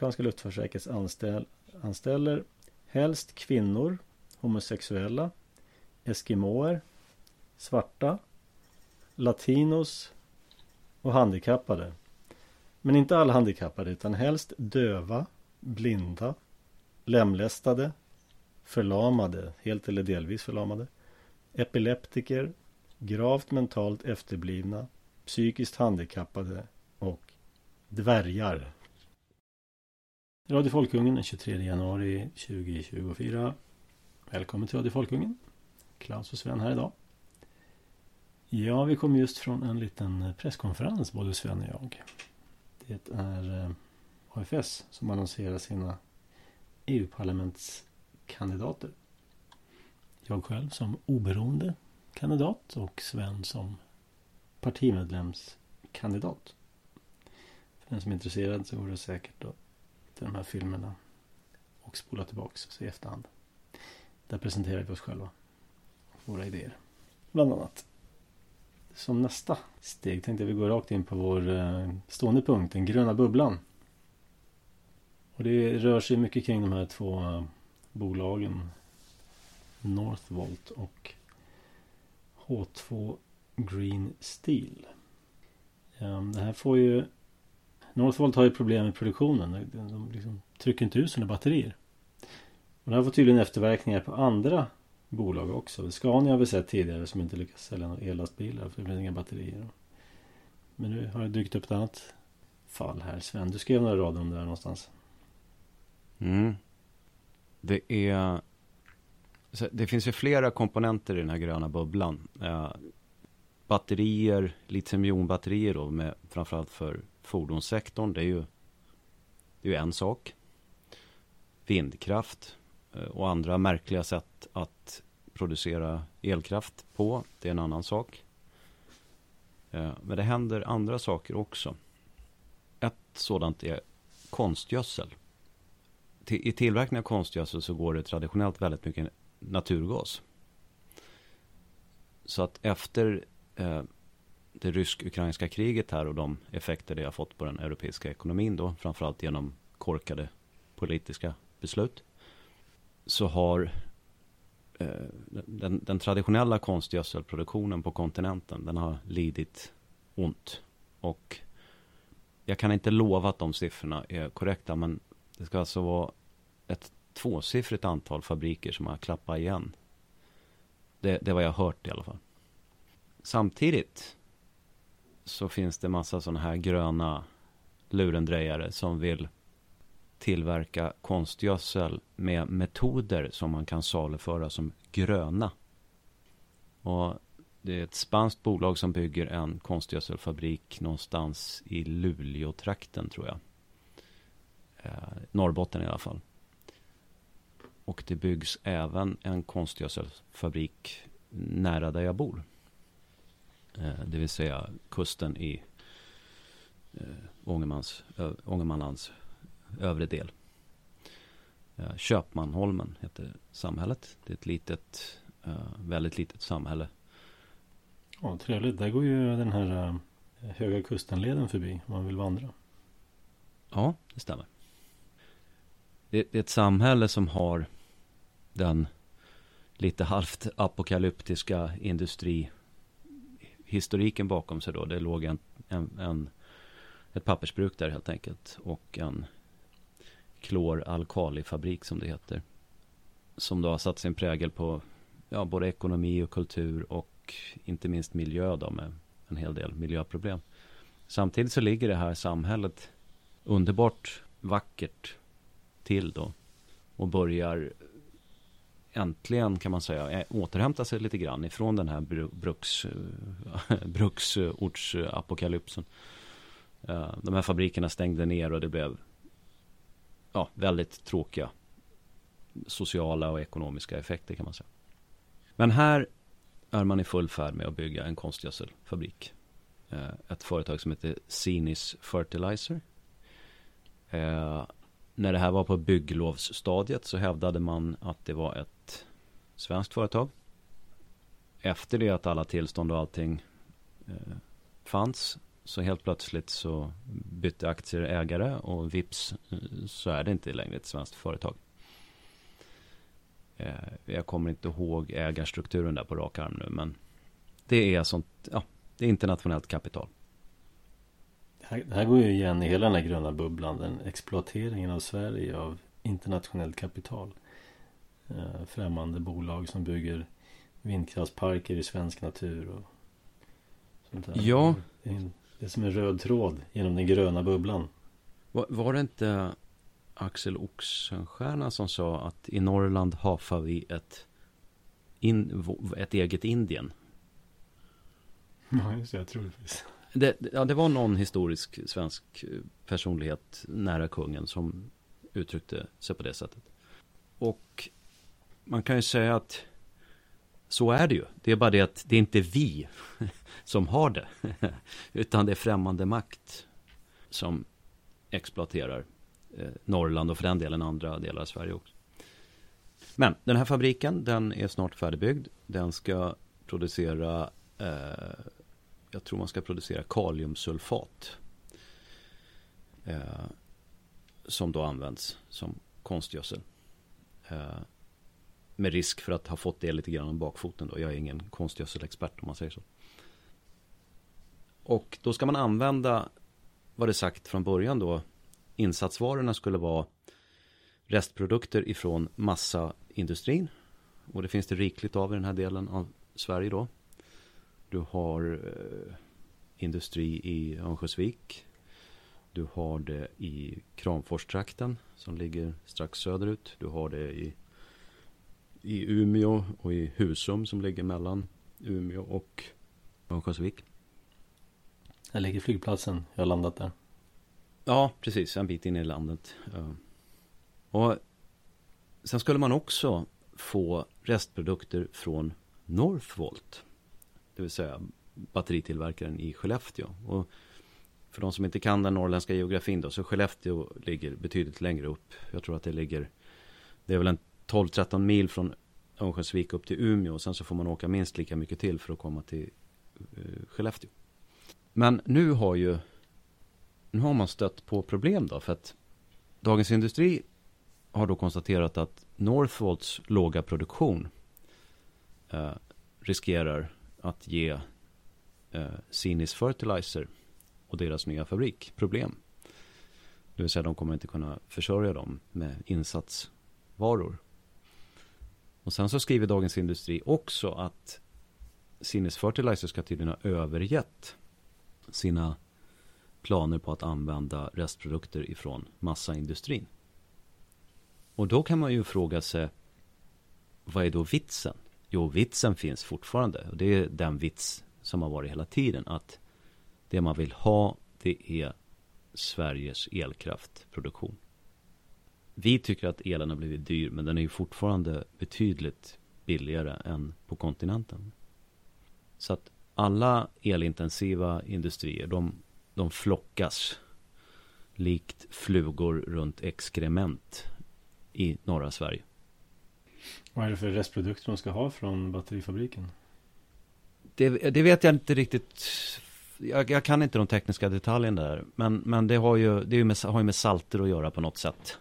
amerikanska luftfartsverket anställ, anställer helst kvinnor, homosexuella, eskimoer, svarta, latinos och handikappade. Men inte alla handikappade utan helst döva, blinda, lemlästade, förlamade, helt eller delvis förlamade, epileptiker, gravt mentalt efterblivna, psykiskt handikappade och dvärgar. Radio Folkungen den 23 januari 2024. Välkommen till Radio Folkungen. Klaus och Sven här idag. Ja, vi kom just från en liten presskonferens, både Sven och jag. Det är eh, AFS som annonserar sina EU-parlamentskandidater. Jag själv som oberoende kandidat och Sven som partimedlemskandidat. För den som är intresserad så går det säkert att till de här filmerna och spola tillbaks och se i efterhand. Där presenterar vi oss själva. Våra idéer. Bland annat. Som nästa steg tänkte vi gå rakt in på vår eh, stående punkt, den gröna bubblan. Och det rör sig mycket kring de här två eh, bolagen Northvolt och H2 Green Steel. Ehm, det här får ju Northvolt har ju problem med produktionen. De liksom trycker inte ut sina batterier. Och det här får tydligen efterverkningar på andra bolag också. Scania har vi sett tidigare som inte lyckas sälja några ellastbilar för det blir inga batterier. Men nu har det dykt upp ett annat fall här. Sven, du skrev några rader om det här någonstans. Mm. Det är det finns ju flera komponenter i den här gröna bubblan. Eh, batterier, litiumjonbatterier då, med, framförallt för fordonssektorn. Det är ju, det är ju en sak. Vindkraft eh, och andra märkliga sätt att producera elkraft på. Det är en annan sak. Eh, men det händer andra saker också. Ett sådant är konstgödsel. I tillverkning av konstgödsel så går det traditionellt väldigt mycket naturgas. Så att efter eh, det rysk-ukrainska kriget här och de effekter det har fått på den europeiska ekonomin då, framförallt genom korkade politiska beslut, så har eh, den, den, traditionella konstgödselproduktionen på kontinenten, den har lidit ont. Och jag kan inte lova att de siffrorna är korrekta, men det ska alltså vara ett tvåsiffrigt antal fabriker som har klappat igen. Det, det var jag hört i alla fall. Samtidigt så finns det massa sådana här gröna lurendrejare som vill tillverka konstgödsel med metoder som man kan saluföra som gröna. Och det är ett spanskt bolag som bygger en konstgödselfabrik någonstans i Luleå-trakten tror jag. Eh, Norrbotten i alla fall. Och det byggs även en konstgödselfabrik nära där jag bor. Eh, det vill säga kusten i eh, Ångermans, Ångermanlands övre del. Eh, Köpmanholmen heter samhället. Det är ett litet, väldigt litet samhälle. Ja, trevligt. Där går ju den här Höga Kustenleden förbi om man vill vandra. Ja, det stämmer. Det, är ett samhälle som har den lite halvt apokalyptiska Historiken bakom sig då. Det låg en, en, en, ett pappersbruk där helt enkelt och en kloralkalifabrik som det heter. Som då har satt sin prägel på ja, både ekonomi och kultur och inte minst miljö då med en hel del miljöproblem. Samtidigt så ligger det här samhället underbart vackert till då och börjar äntligen kan man säga eh, återhämta sig lite grann ifrån den här bruks, eh, bruksortsapokalypsen. Eh, de här fabrikerna stängde ner och det blev ja, väldigt tråkiga sociala och ekonomiska effekter kan man säga. Men här är man i full färd med att bygga en konstgödselfabrik. Ett företag som heter Sinis Fertilizer. När det här var på bygglovsstadiet så hävdade man att det var ett svenskt företag. Efter det att alla tillstånd och allting eh, fanns Så helt plötsligt så bytte aktier ägare och vips eh, så är det inte längre ett svenskt företag. Eh, jag kommer inte ihåg ägarstrukturen där på rak arm nu men det är sånt, ja, det är internationellt kapital. Det här går ju igen i hela den här gröna bubblan. Den exploateringen av Sverige av internationellt kapital. Eh, främmande bolag som bygger vindkraftsparker i svensk natur. Och sånt där. Ja. Det är, det är som en röd tråd genom den gröna bubblan. Var, var det inte Axel Oxenstierna som sa att i Norrland hafar vi ett, in, ett eget Indien? Ja, just det. Jag tror det finns. Det, ja, det var någon historisk svensk personlighet nära kungen som uttryckte sig på det sättet. Och man kan ju säga att så är det ju. Det är bara det att det är inte vi som har det. Utan det är främmande makt som exploaterar eh, Norrland och för den delen andra delar av Sverige också. Men den här fabriken, den är snart färdigbyggd. Den ska producera eh, jag tror man ska producera kaliumsulfat. Eh, som då används som konstgödsel. Eh, med risk för att ha fått det lite grann om bakfoten då. Jag är ingen konstgödselexpert om man säger så. Och då ska man använda, vad det sagt från början då, insatsvarorna skulle vara restprodukter ifrån massaindustrin. Och det finns det rikligt av i den här delen av Sverige då. Du har eh, industri i Örnsköldsvik. Du har det i Kramforstrakten som ligger strax söderut. Du har det i, i Umeå och i Husum som ligger mellan Umeå och Örnsköldsvik. Där ligger flygplatsen. Jag har landat där. Ja, precis. En bit in i landet. Och sen skulle man också få restprodukter från Northvolt. Det vill säga batteritillverkaren i Skellefteå. Och för de som inte kan den norrländska geografin då, så Skellefteå ligger betydligt längre upp. Jag tror att det ligger, det är väl en 12-13 mil från Örnsköldsvik upp till Umeå. Och sen så får man åka minst lika mycket till för att komma till uh, Skellefteå. Men nu har ju, nu har man stött på problem då. För att Dagens Industri har då konstaterat att Northvolts låga produktion uh, riskerar att ge eh, Sinis Fertilizer och deras nya fabrik problem. Det vill säga de kommer inte kunna försörja dem med insatsvaror. Och sen så skriver Dagens Industri också att Sinis Fertilizer ska tydligen ha övergett sina planer på att använda restprodukter ifrån massaindustrin. Och då kan man ju fråga sig vad är då vitsen? Jo, vitsen finns fortfarande. Och det är den vits som har varit hela tiden. Att det man vill ha, det är Sveriges elkraftproduktion. Vi tycker att elen har blivit dyr, men den är ju fortfarande betydligt billigare än på kontinenten. Så att alla elintensiva industrier, de, de flockas likt flugor runt exkrement i norra Sverige. Vad är det för restprodukter de ska ha från batterifabriken? Det, det vet jag inte riktigt. Jag, jag, kan inte de tekniska detaljerna där. Men, men det, har ju, det med, har ju med salter att göra på något sätt.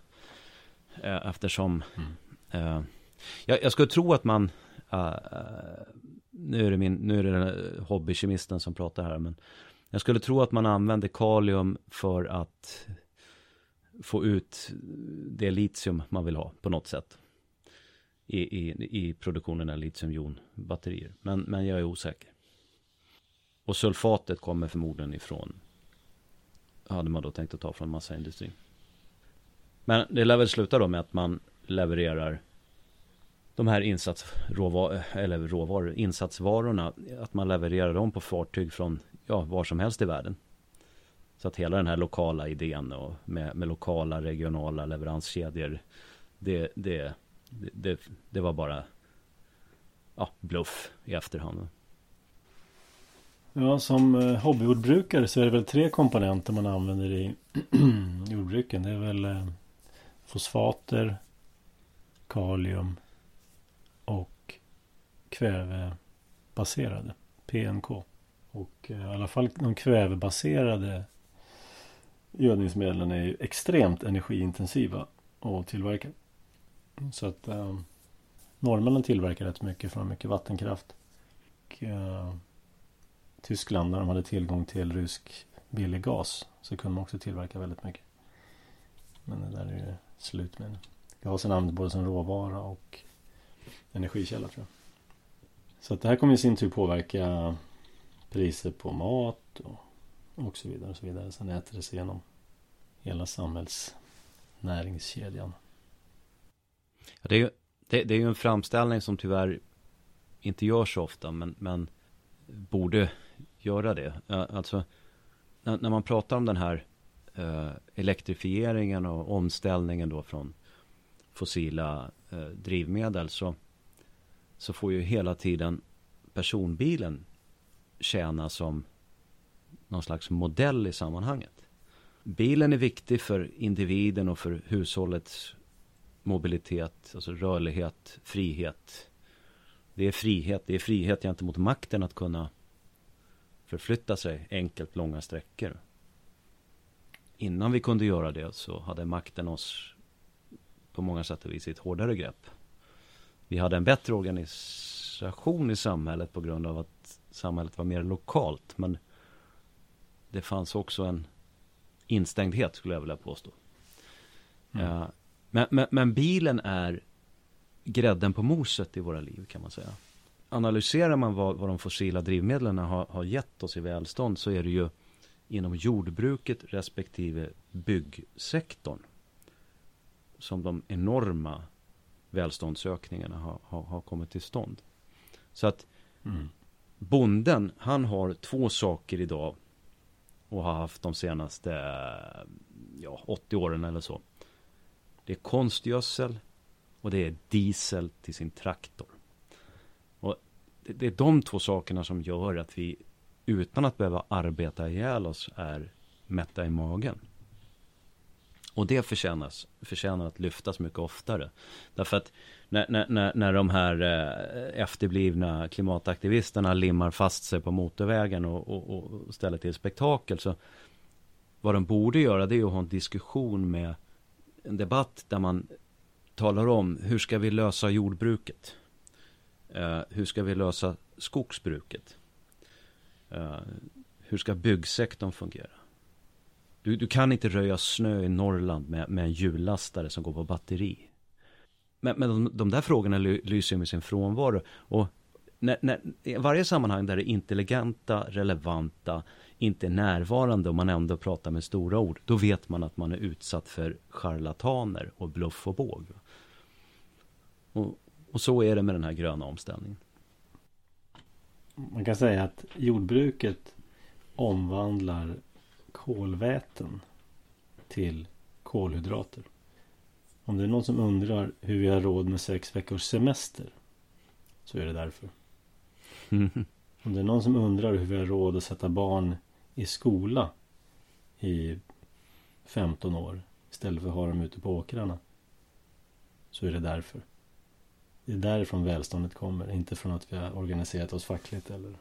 Eh, eftersom mm. eh, jag, jag, skulle tro att man uh, nu är det, min, nu är det hobbykemisten som pratar här. Men jag skulle tro att man använder kalium för att få ut det litium man vill ha på något sätt i, i, i produktionen av litiumjonbatterier. Men, men jag är osäker. Och sulfatet kommer förmodligen ifrån, hade man då tänkt att ta från massaindustrin. Men det lär väl sluta då med att man levererar de här insatsråvar, eller råvaror, insatsvarorna, att man levererar dem på fartyg från ja, var som helst i världen. Så att hela den här lokala idén och med, med lokala regionala leveranskedjor, det, det det, det, var bara ja, bluff i efterhand. Ja, som eh, hobbyjordbrukare så är det väl tre komponenter man använder i jordbruken. Det är väl eh, fosfater, kalium och kvävebaserade, PNK. Och eh, i alla fall de kvävebaserade gödningsmedlen är ju extremt energiintensiva att tillverka. Så att eh, norrmännen tillverkar rätt mycket från mycket vattenkraft. Och, eh, Tyskland, när de hade tillgång till rysk billig gas så kunde man också tillverka väldigt mycket. Men det där är ju slut med nu. Gasen används både som råvara och energikälla tror jag. Så att det här kommer i sin tur påverka priser på mat och, och så vidare. Och så vidare. Sen äter det sig igenom hela samhällsnäringskedjan. Ja, det, är ju, det, det, är ju en framställning som tyvärr inte görs så ofta men, men borde göra det. Alltså när, när man pratar om den här eh, elektrifieringen och omställningen då från fossila eh, drivmedel så, så får ju hela tiden personbilen tjäna som någon slags modell i sammanhanget. Bilen är viktig för individen och för hushållets mobilitet, alltså rörlighet, frihet. Det är frihet, det är frihet gentemot makten att kunna förflytta sig enkelt långa sträckor. Innan vi kunde göra det så hade makten oss på många sätt och vis i ett hårdare grepp. Vi hade en bättre organisation i samhället på grund av att samhället var mer lokalt. Men det fanns också en instängdhet skulle jag vilja påstå. Mm. Uh, men, men, men, bilen är grädden på moset i våra liv kan man säga. Analyserar man vad, vad de fossila drivmedlen har, har gett oss i välstånd så är det ju inom jordbruket respektive byggsektorn som de enorma välståndsökningarna har, har, har kommit till stånd. Så att mm. bonden, han har två saker idag och har haft de senaste ja, 80 åren eller så. Det är konstgödsel och det är diesel till sin traktor. Och det, det är de två sakerna som gör att vi utan att behöva arbeta ihjäl oss är mätta i magen. Och det förtjänas, förtjänar att lyftas mycket oftare. Därför att när, när, när de här eh, efterblivna klimataktivisterna limmar fast sig på motorvägen och, och, och ställer till spektakel så vad de borde göra det är att ha en diskussion med en debatt där man talar om hur ska vi lösa jordbruket? Eh, hur ska vi lösa skogsbruket? Uh, hur ska byggsektorn fungera? Du, du kan inte röja snö i Norrland med, med en hjullastare som går på batteri. Men, men de, de där frågorna lyser med sin frånvaro. Och när, när, i varje sammanhang där det intelligenta, relevanta, inte är närvarande och man ändå pratar med stora ord, då vet man att man är utsatt för charlataner och bluff och båg. Och, och så är det med den här gröna omställningen. Man kan säga att jordbruket omvandlar kolväten till kolhydrater. Om det är någon som undrar hur vi har råd med sex veckors semester så är det därför. Om det är någon som undrar hur vi har råd att sätta barn i skola i 15 år istället för att ha dem ute på åkrarna så är det därför. Det är därifrån välståndet kommer, inte från att vi har organiserat oss fackligt eller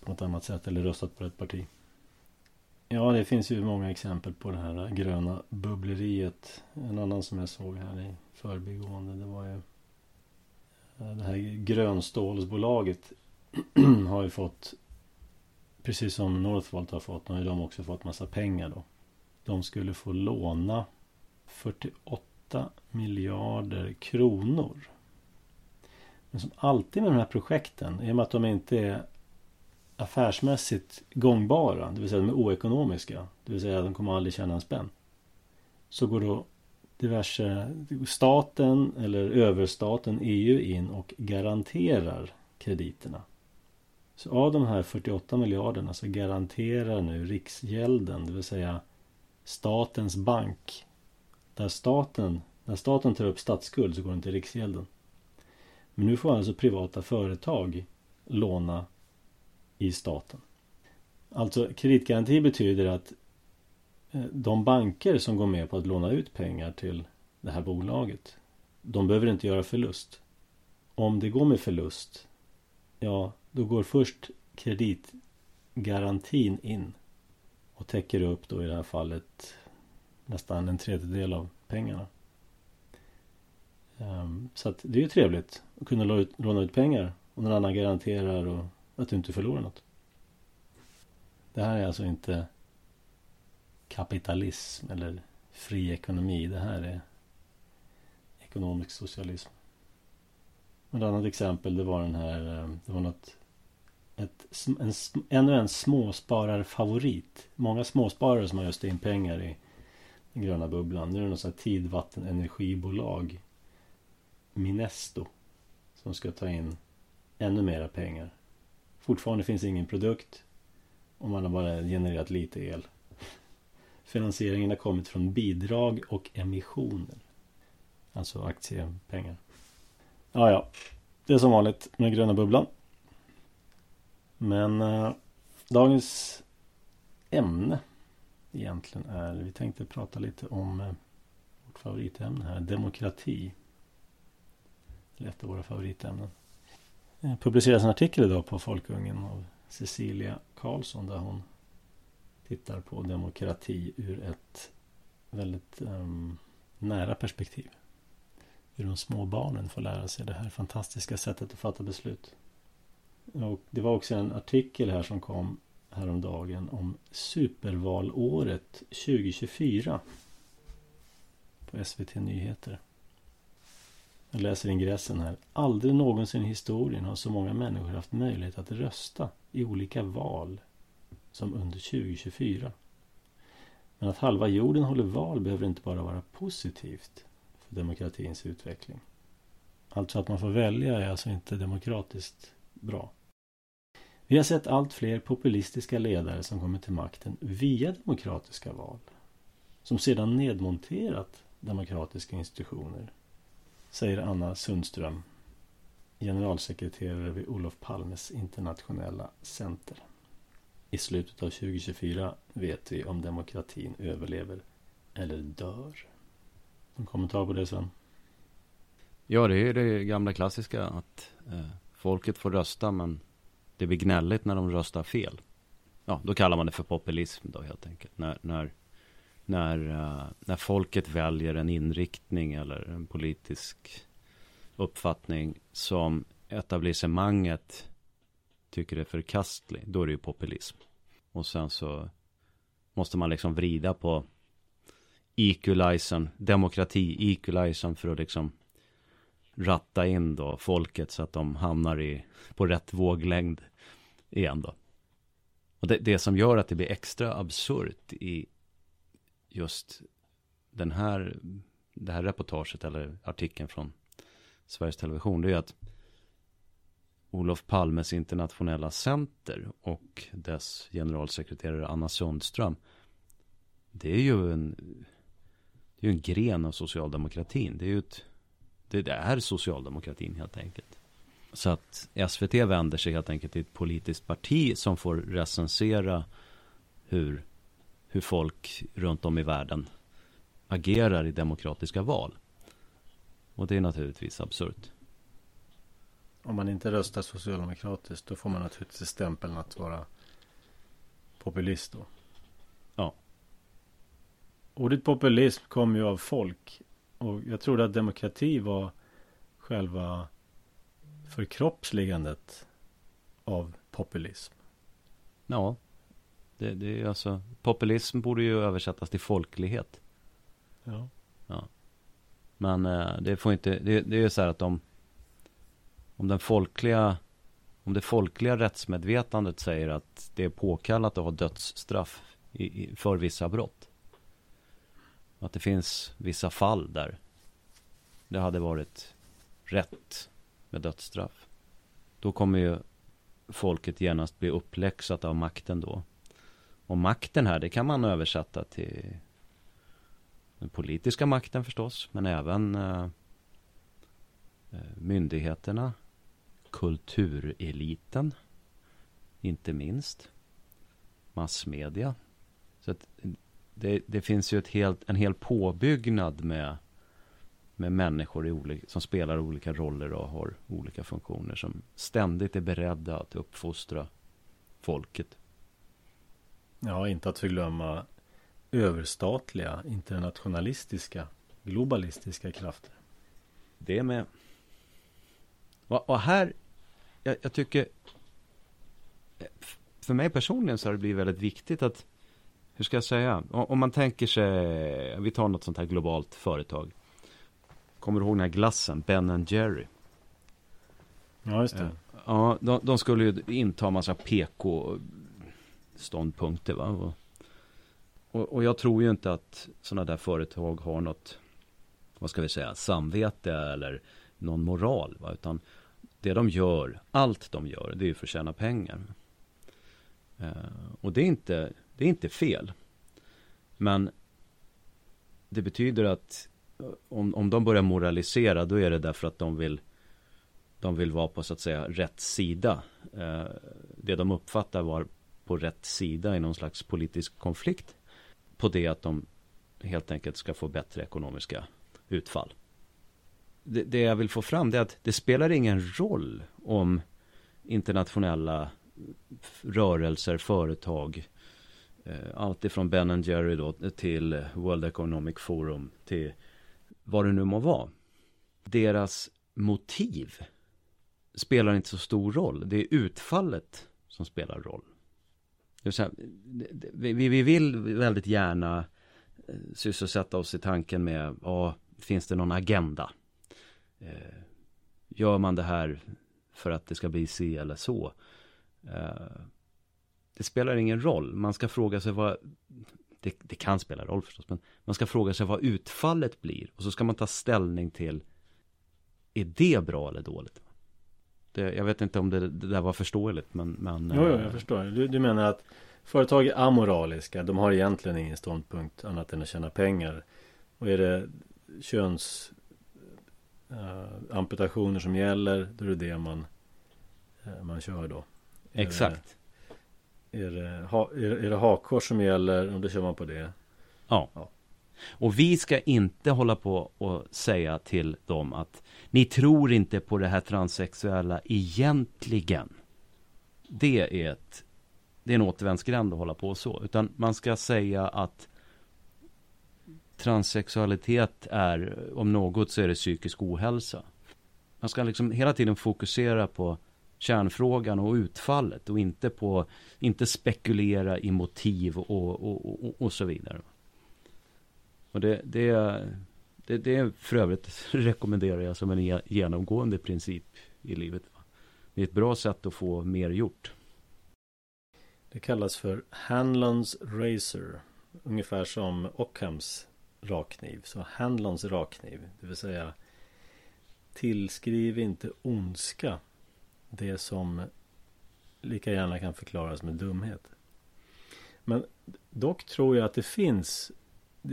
på något annat sätt eller röstat på rätt parti. Ja, det finns ju många exempel på det här gröna bubbleriet. En annan som jag såg här i förbigående, det var ju eh, det här grönstålsbolaget har ju fått precis som Northvolt har fått, har ju de också fått massa pengar då. De skulle få låna 48 miljarder kronor. Men som alltid med de här projekten, i och med att de inte är affärsmässigt gångbara, det vill säga de är oekonomiska, det vill säga de kommer aldrig tjäna en spänn. Så går då diverse staten eller överstaten EU in och garanterar krediterna. Så av de här 48 miljarderna så garanterar nu Riksgälden, det vill säga statens bank. Där staten, när staten tar upp statsskuld så går den till Riksgälden. Men nu får alltså privata företag låna i staten. Alltså kreditgaranti betyder att eh, de banker som går med på att låna ut pengar till det här bolaget de behöver inte göra förlust. Om det går med förlust ja, då går först kreditgarantin in. Och täcker upp då i det här fallet nästan en tredjedel av pengarna. Ehm, så att det är ju trevligt att kunna låna ut, pengar och någon annan garanterar och att du inte förlorar något. Det här är alltså inte kapitalism eller fri ekonomi. Det här är ekonomisk socialism. Ett annat exempel det var den här, ehm, det var något ett, en, ännu en småspararfavorit. Många småsparare som har just in pengar i den gröna bubblan. Nu är det något sånt här tidvattenenergibolag. Minesto. Som ska ta in ännu mera pengar. Fortfarande finns ingen produkt. Och man har bara genererat lite el. Finansieringen har kommit från bidrag och emissioner. Alltså aktiepengar. Ja, ja. Det är som vanligt med gröna bubblan. Men eh, dagens ämne egentligen är, vi tänkte prata lite om eh, vårt favoritämne här, demokrati. Eller ett av våra favoritämnen. Det publiceras en artikel idag på Folkungen av Cecilia Karlsson där hon tittar på demokrati ur ett väldigt um, nära perspektiv. Hur de små barnen får lära sig det här fantastiska sättet att fatta beslut. Och det var också en artikel här som kom häromdagen om supervalåret 2024 på SVT Nyheter. Jag läser ingressen här. Aldrig någonsin i historien har så många människor haft möjlighet att rösta i olika val som under 2024. Men att halva jorden håller val behöver inte bara vara positivt för demokratins utveckling. Alltså att man får välja är alltså inte demokratiskt bra. Vi har sett allt fler populistiska ledare som kommer till makten via demokratiska val. Som sedan nedmonterat demokratiska institutioner. Säger Anna Sundström, generalsekreterare vid Olof Palmes internationella center. I slutet av 2024 vet vi om demokratin överlever eller dör. En kommentar på det sen? Ja, det är det gamla klassiska att eh, folket får rösta men det blir gnälligt när de röstar fel. Ja, då kallar man det för populism då helt enkelt. När, när, när, uh, när folket väljer en inriktning eller en politisk uppfattning som etablissemanget tycker är förkastlig. Då är det ju populism. Och sen så måste man liksom vrida på equalizern, demokrati, equalizern för att liksom ratta in då folket så att de hamnar i, på rätt våglängd igen då. Och det, det som gör att det blir extra absurt i just den här, det här reportaget eller artikeln från Sveriges Television, det är att Olof Palmes internationella center och dess generalsekreterare Anna Sundström, det är ju en, det är en gren av socialdemokratin. Det är ju ett det är socialdemokratin helt enkelt. Så att SVT vänder sig helt enkelt till ett politiskt parti som får recensera hur, hur folk runt om i världen agerar i demokratiska val. Och det är naturligtvis absurt. Om man inte röstar socialdemokratiskt då får man naturligtvis stämpeln att vara populist då. Ja. Ordet populism kommer ju av folk och jag trodde att demokrati var själva förkroppsligandet av populism. Ja, det, det är alltså populism borde ju översättas till folklighet. Ja. ja. Men eh, det får inte, det, det är ju så här att om, om den folkliga, om det folkliga rättsmedvetandet säger att det är påkallat att ha dödsstraff i, i, för vissa brott. Att det finns vissa fall där det hade varit rätt med dödsstraff. Då kommer ju folket genast bli uppläxat av makten då. Och makten här, det kan man översätta till den politiska makten förstås, men även eh, eh, myndigheterna, kultureliten, inte minst, massmedia. Så att det, det finns ju ett helt, en hel påbyggnad med, med människor i olika, som spelar olika roller och har olika funktioner som ständigt är beredda att uppfostra folket. Ja, inte att förglömma överstatliga, internationalistiska, globalistiska krafter. Det med. Och, här, jag, jag tycker, för mig personligen så har det blivit väldigt viktigt att, hur ska jag säga, om man tänker sig, vi tar något sånt här globalt företag. Kommer du ihåg den här glassen, Ben Jerry? Ja, just det. Eh, ja, de, de skulle ju inta massa ståndpunkter. va. Och, och, jag tror ju inte att sådana där företag har något, vad ska vi säga, samvete eller någon moral va. Utan det de gör, allt de gör, det är ju för att tjäna pengar. Eh, och det är, inte, det är inte fel. Men det betyder att om, om de börjar moralisera, då är det därför att de vill de vill vara på så att säga rätt sida. Eh, det de uppfattar var på rätt sida i någon slags politisk konflikt. På det att de helt enkelt ska få bättre ekonomiska utfall det, det jag vill få fram det är att det spelar ingen roll om internationella rörelser, företag, eh, allt ifrån Ben Jerry då till World Economic Forum till vad det nu må vara. Deras motiv spelar inte så stor roll. Det är utfallet som spelar roll. Säga, vi, vi vill väldigt gärna eh, sysselsätta oss i tanken med, ja, finns det någon agenda? Eh, gör man det här för att det ska bli si eller så? Eh, det spelar ingen roll. Man ska fråga sig vad det, det, kan spela roll förstås, men man ska fråga sig vad utfallet blir och så ska man ta ställning till är det bra eller dåligt? Det, jag vet inte om det, det där var förståeligt, men... men jo, jo, jag förstår. Du, du menar att företag är amoraliska, de har egentligen ingen ståndpunkt annat än att tjäna pengar. Och är det köns uh, amputationer som gäller, då är det det man, uh, man kör då. Exakt. Är det, är det, ha, är, är det hakkors som gäller, då kör man på det. Ja. ja. Och vi ska inte hålla på och säga till dem att ni tror inte på det här transsexuella egentligen. Det är ett det är en återvändsgränd att hålla på så. Utan man ska säga att transsexualitet är, om något så är det psykisk ohälsa. Man ska liksom hela tiden fokusera på kärnfrågan och utfallet och inte på, inte spekulera i motiv och, och, och, och så vidare. Och det, det, det, det är för övrigt rekommenderar jag som en genomgående princip i livet. Det är ett bra sätt att få mer gjort. Det kallas för Hanlons Razor. Ungefär som Ockhams rakkniv. Så Hanlons rakkniv. Det vill säga Tillskriv inte ondska det som lika gärna kan förklaras med dumhet. Men dock tror jag att det finns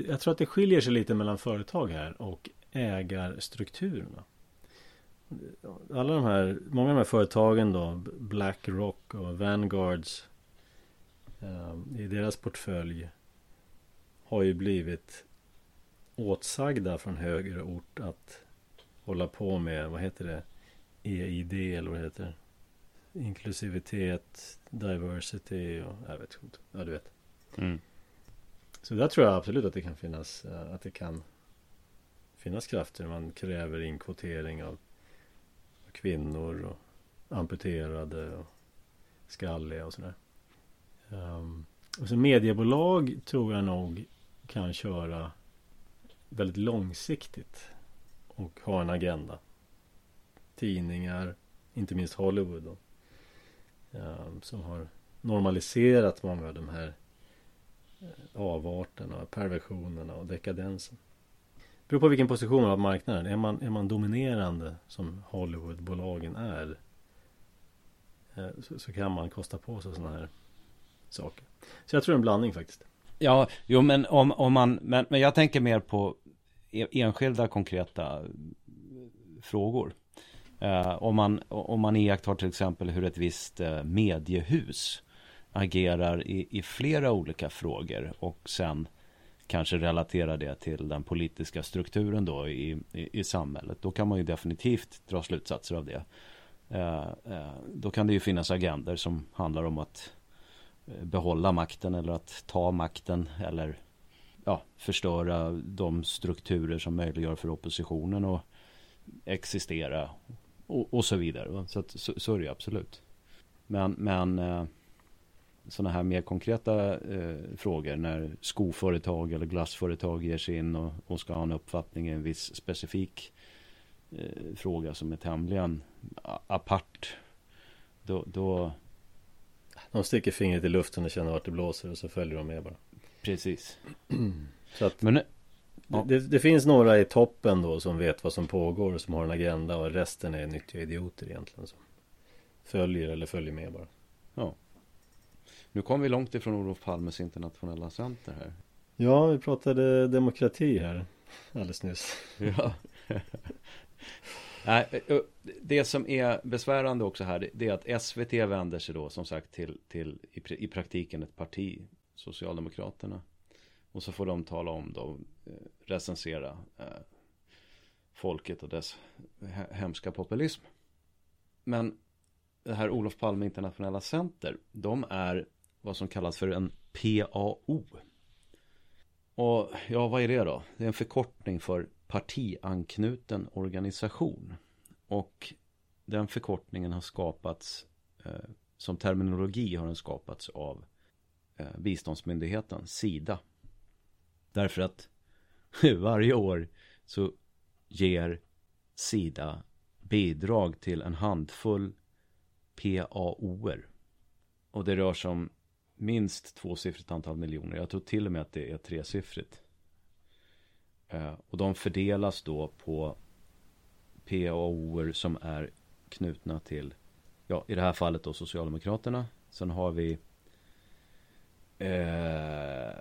jag tror att det skiljer sig lite mellan företag här och ägarstrukturerna. Alla de här, många av de här företagen då Blackrock och Vanguards eh, I deras portfölj Har ju blivit åtsagda från högre ort att hålla på med, vad heter det, EID eller vad det heter? Inklusivitet, diversity och jag vet inte. Ja, du vet. Mm. Så där tror jag absolut att det kan finnas, eh, att det kan finnas krafter. Man kräver inkvotering av kvinnor och amputerade och skalliga och sådär. Um, och så mediebolag tror jag nog kan köra väldigt långsiktigt och ha en agenda. Tidningar, inte minst Hollywood då, ehm, som har normaliserat många av de här avarterna, perversionerna och dekadensen. Det beror på vilken position man har på marknaden. Är man, är man dominerande som Hollywoodbolagen är eh, så, så, kan man kosta på sig sådana här saker. Så jag tror en blandning faktiskt. Ja, jo men om, om man, men, men jag tänker mer på e, enskilda konkreta eh, frågor. Eh, om, man, om man iakttar till exempel hur ett visst eh, mediehus agerar i, i flera olika frågor och sen kanske relaterar det till den politiska strukturen då i, i, i samhället. Då kan man ju definitivt dra slutsatser av det. Eh, eh, då kan det ju finnas agender som handlar om att eh, behålla makten eller att ta makten eller ja, förstöra de strukturer som möjliggör för oppositionen att existera och, och så vidare. Så, att, så, så är det absolut. Men, men eh, sådana här mer konkreta eh, frågor när skoföretag eller glassföretag ger sig in och, och ska ha en uppfattning i en viss specifik eh, fråga som är tämligen apart. Då, då... De sticker fingret i luften och känner vart det blåser och så följer de med bara. Precis. så att Men, ja. det, det, finns några i toppen då som vet vad som pågår och som har en agenda och resten är nyttiga idioter egentligen. Som följer eller följer med bara. Ja. Nu kom vi långt ifrån Olof Palmes internationella center här. Ja, vi pratade demokrati här alldeles nyss. Ja. det som är besvärande också här det är att SVT vänder sig då som sagt till, till i, praktiken ett parti, Socialdemokraterna. Och så får de tala om då, eh, recensera eh, folket och dess hemska populism. Men det här Olof Palme Internationella Center, de är vad som kallas för en PAO. Och ja, vad är det då? Det är en förkortning för partianknuten organisation. Och den förkortningen har skapats eh, som terminologi har den skapats av eh, biståndsmyndigheten Sida. Därför att varje år så ger Sida bidrag till en handfull PAOer. Och det rör sig om minst tvåsiffrigt antal miljoner. Jag tror till och med att det är tresiffrigt. Eh, och de fördelas då på PAOer som är knutna till, ja i det här fallet då Socialdemokraterna. Sen har vi eh,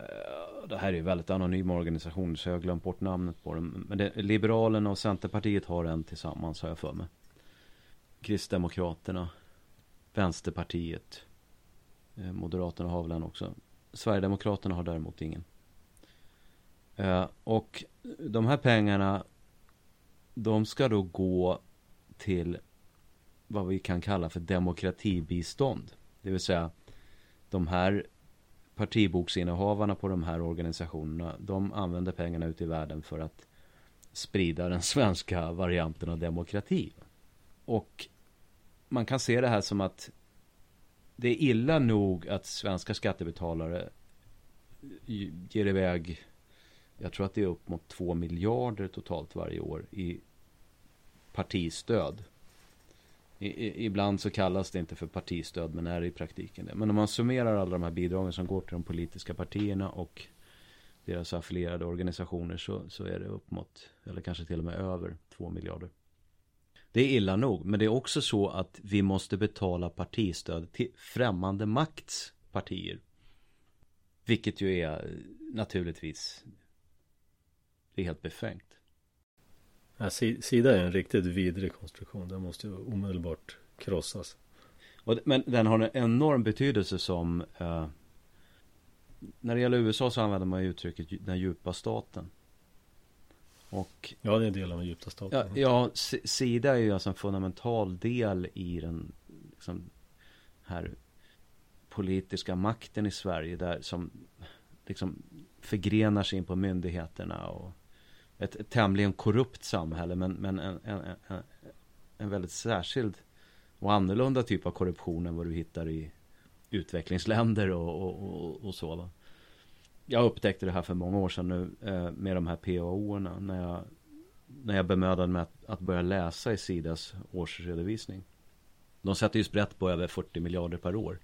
det här är väldigt anonyma organisationer så jag har glömt bort namnet på dem. Men det, Liberalerna och Centerpartiet har en tillsammans har jag för mig. Kristdemokraterna, Vänsterpartiet, Eh, Moderaterna har väl en också. Sverigedemokraterna har däremot ingen. Eh, och de här pengarna de ska då gå till vad vi kan kalla för demokratibistånd. Det vill säga de här partiboksinnehavarna på de här organisationerna de använder pengarna ute i världen för att sprida den svenska varianten av demokrati. Och man kan se det här som att det är illa nog att svenska skattebetalare ger iväg jag tror att det är upp mot 2 miljarder totalt varje år i partistöd. I, i, ibland så kallas det inte för partistöd men är i praktiken det. Men om man summerar alla de här bidragen som går till de politiska partierna och deras affilierade organisationer så, så är det upp mot, eller kanske till och med över 2 miljarder. Det är illa nog, men det är också så att vi måste betala partistöd till främmande makts partier. Vilket ju är naturligtvis det är helt befängt. Ja, Sida är en riktigt vidrig konstruktion. Den måste ju omedelbart krossas. Och, men den har en enorm betydelse som eh, När det gäller USA så använder man uttrycket den djupa staten. Och, ja, det är en del av den djupa staten. Ja, ja, Sida är ju alltså en fundamental del i den liksom, här politiska makten i Sverige där som liksom förgrenar sig in på myndigheterna och ett, ett tämligen korrupt samhälle men, men en, en, en, en väldigt särskild och annorlunda typ av korruption än vad du hittar i utvecklingsländer och, och, och, och så. Va? Jag upptäckte det här för många år sedan nu eh, med de här PAO-erna när jag, när jag bemödade mig att, att börja läsa i Sidas årsredovisning. De sätter ju sprätt på över 40 miljarder per år.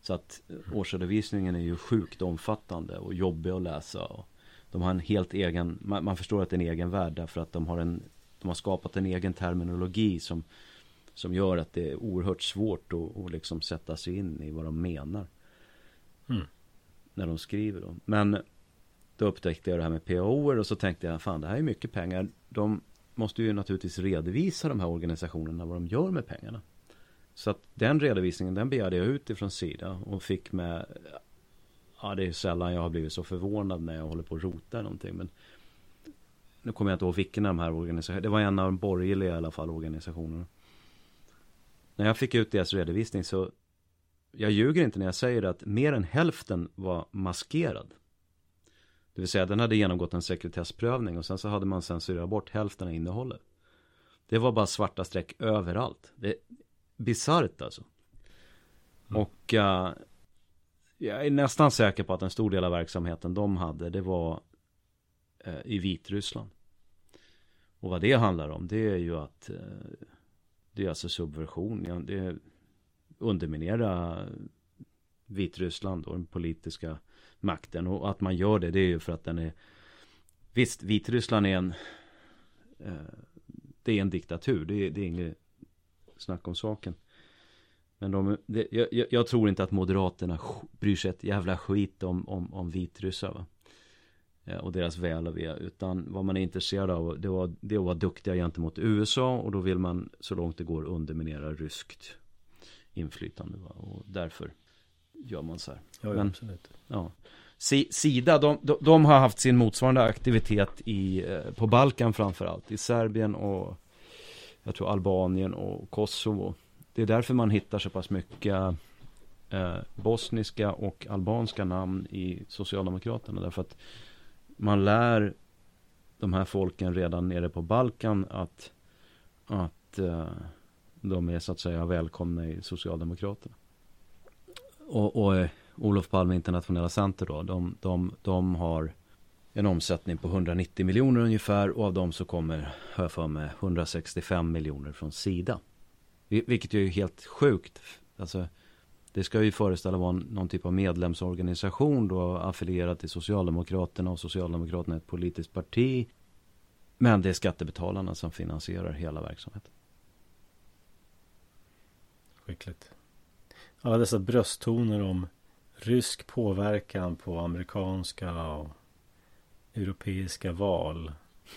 Så att eh, årsredovisningen är ju sjukt omfattande och jobbig att läsa. Och de har en helt egen, man, man, förstår att det är en egen värld därför att de har en, de har skapat en egen terminologi som, som gör att det är oerhört svårt att, att liksom sätta sig in i vad de menar. Mm. När de skriver då. Men då upptäckte jag det här med PAO och så tänkte jag, fan det här är mycket pengar. De måste ju naturligtvis redovisa de här organisationerna vad de gör med pengarna. Så att den redovisningen den begärde jag ut ifrån Sida och fick med Ja det är sällan jag har blivit så förvånad när jag håller på att rota någonting men Nu kommer jag inte ihåg vilken av de här organisationerna Det var en av de borgerliga i alla fall organisationerna När jag fick ut deras redovisning så jag ljuger inte när jag säger att mer än hälften var maskerad. Det vill säga den hade genomgått en sekretessprövning och sen så hade man censurerat bort hälften av innehållet. Det var bara svarta streck överallt. Det är bisarrt alltså. Mm. Och uh, jag är nästan säker på att en stor del av verksamheten de hade, det var uh, i Vitryssland. Och vad det handlar om, det är ju att uh, det är alltså subversion. Det är underminera Vitryssland och den politiska makten. Och att man gör det, det är ju för att den är Visst, Vitryssland är en eh, Det är en diktatur, det är, det är inget snack om saken. Men de, det, jag, jag, tror inte att Moderaterna bryr sig ett jävla skit om, om, om vitryssar. Va? Eh, och deras väl och ve. Utan vad man är intresserad av det var, det var att vara duktiga gentemot USA. Och då vill man så långt det går underminera ryskt inflytande. Va? Och därför gör man så här. Ja, Men, absolut. Ja. Sida, de, de, de, har haft sin motsvarande aktivitet i, eh, på Balkan framförallt. I Serbien och jag tror Albanien och Kosovo. Det är därför man hittar så pass mycket eh, bosniska och albanska namn i Socialdemokraterna. Därför att man lär de här folken redan nere på Balkan att, att eh, de är så att säga välkomna i Socialdemokraterna. Och, och eh, Olof Palme Internationella Center då, de, de, de har en omsättning på 190 miljoner ungefär och av dem så kommer, hör jag för mig, 165 miljoner från Sida. Vilket är ju helt sjukt. Alltså, det ska ju föreställa vara någon typ av medlemsorganisation då affilierad till Socialdemokraterna och Socialdemokraterna är ett politiskt parti. Men det är skattebetalarna som finansierar hela verksamheten. Skickligt. Alla dessa brösttoner om rysk påverkan på amerikanska och europeiska val.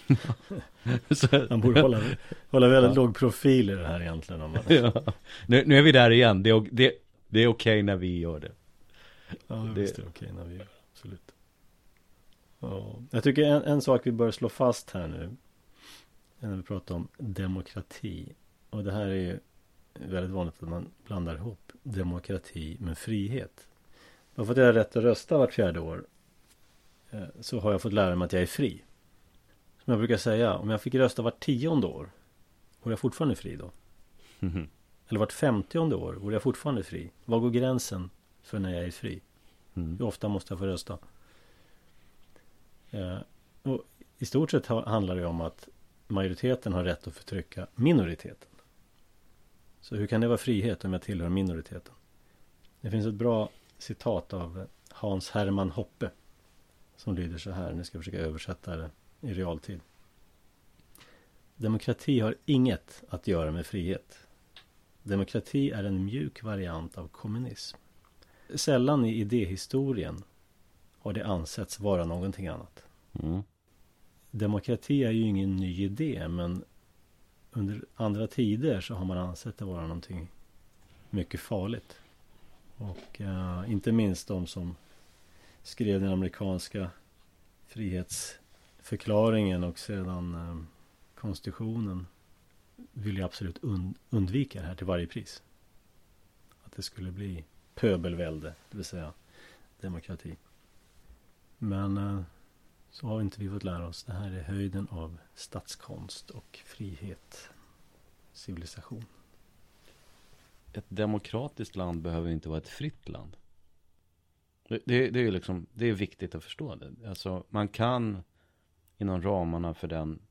man borde hålla, hålla väldigt ja. låg profil i det här egentligen. Om man... ja. nu, nu är vi där igen. Det är, det, det är okej okay när vi gör det. Ja, det... visst är det okej okay när vi gör det. Absolut. Ja. Jag tycker en, en sak vi bör slå fast här nu. När vi pratar om demokrati. Och det här är ju väldigt vanligt att man blandar ihop demokrati med frihet. Bara för att jag har rätt att rösta vart fjärde år Eh, så har jag fått lära mig att jag är fri. Som jag brukar säga, om jag fick rösta vart tionde år, vore jag fortfarande fri då? Mm. Eller vart femtionde år, vore jag fortfarande fri? Var går gränsen för när jag är fri? Mm. Hur ofta måste jag få rösta? Eh, och I stort sett handlar det om att majoriteten har rätt att förtrycka minoriteten. Så hur kan det vara frihet om jag tillhör minoriteten? Det finns ett bra citat av Hans Hermann Hoppe som lyder så här. Nu ska jag försöka översätta det i realtid. Demokrati har inget att göra med frihet. Demokrati är en mjuk variant av kommunism. Sällan i idéhistorien har det ansetts vara någonting annat. Mm. Demokrati är ju ingen ny idé men under andra tider så har man ansett det vara någonting mycket farligt. Och uh, inte minst de som skrev den amerikanska frihetsförklaringen och sedan eh, konstitutionen vill ju absolut und undvika det här till varje pris. Att det skulle bli pöbelvälde, det vill säga demokrati. Men uh, så har inte vi fått lära oss. Det här är höjden av statskonst och frihet. Civilisation. Ett demokratiskt land behöver inte vara ett fritt land. Det, det, är liksom, det är viktigt att förstå det. Alltså man kan inom ramarna för den,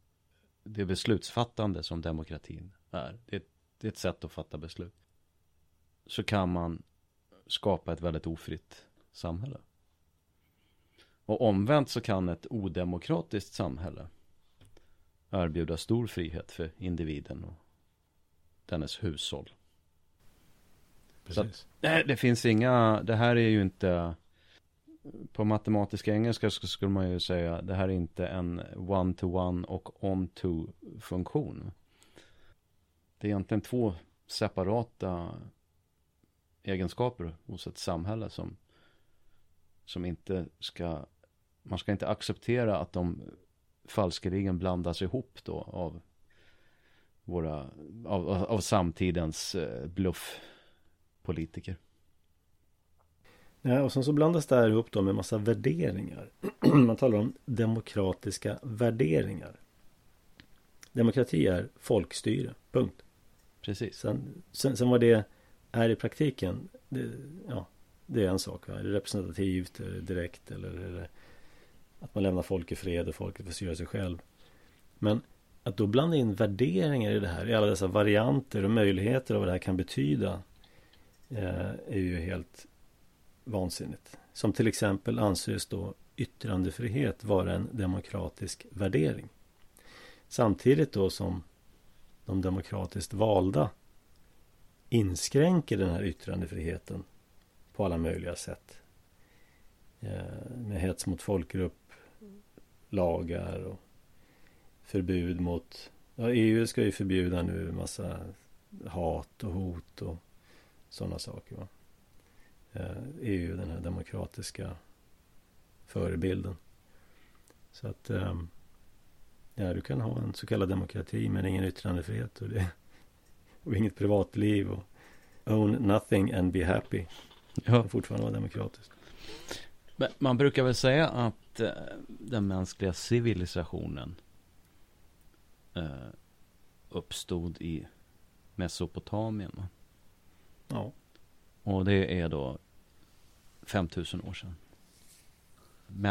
det beslutsfattande som demokratin är. Det, det är ett sätt att fatta beslut. Så kan man skapa ett väldigt ofritt samhälle. Och omvänt så kan ett odemokratiskt samhälle erbjuda stor frihet för individen och dennes hushåll. Precis. Att, det finns inga, det här är ju inte på matematisk engelska så skulle man ju säga det här är inte en one-to-one och on-to funktion. Det är egentligen två separata egenskaper hos ett samhälle som, som inte ska, man ska inte acceptera att de falskeligen blandas ihop då av våra, av, av samtidens eh, bluffpolitiker. Ja, och sen så blandas det här ihop då med massa värderingar. Man talar om demokratiska värderingar. Demokrati är folkstyre, punkt. Precis. Sen, sen, sen vad det är i praktiken, det, ja, det är en sak. Va? Är det representativt, är det direkt eller är det att man lämnar folk i fred och folket får styra sig själv. Men att då blanda in värderingar i det här, i alla dessa varianter och möjligheter av vad det här kan betyda eh, är ju helt vansinnigt. Som till exempel anses då yttrandefrihet vara en demokratisk värdering. Samtidigt då som de demokratiskt valda inskränker den här yttrandefriheten på alla möjliga sätt. Eh, med hets mot folkgrupp, lagar och förbud mot... Ja, EU ska ju förbjuda nu massa hat och hot och sådana saker. Va? Eh, EU, den här demokratiska förebilden. Så att eh, ja, du kan ha en så kallad demokrati men ingen yttrandefrihet och, det, och inget privatliv och own nothing and be happy. Ja. fortfarande vara demokratiskt. Men man brukar väl säga att eh, den mänskliga civilisationen eh, uppstod i Mesopotamien. Ja. Och det är då 5000 år sedan.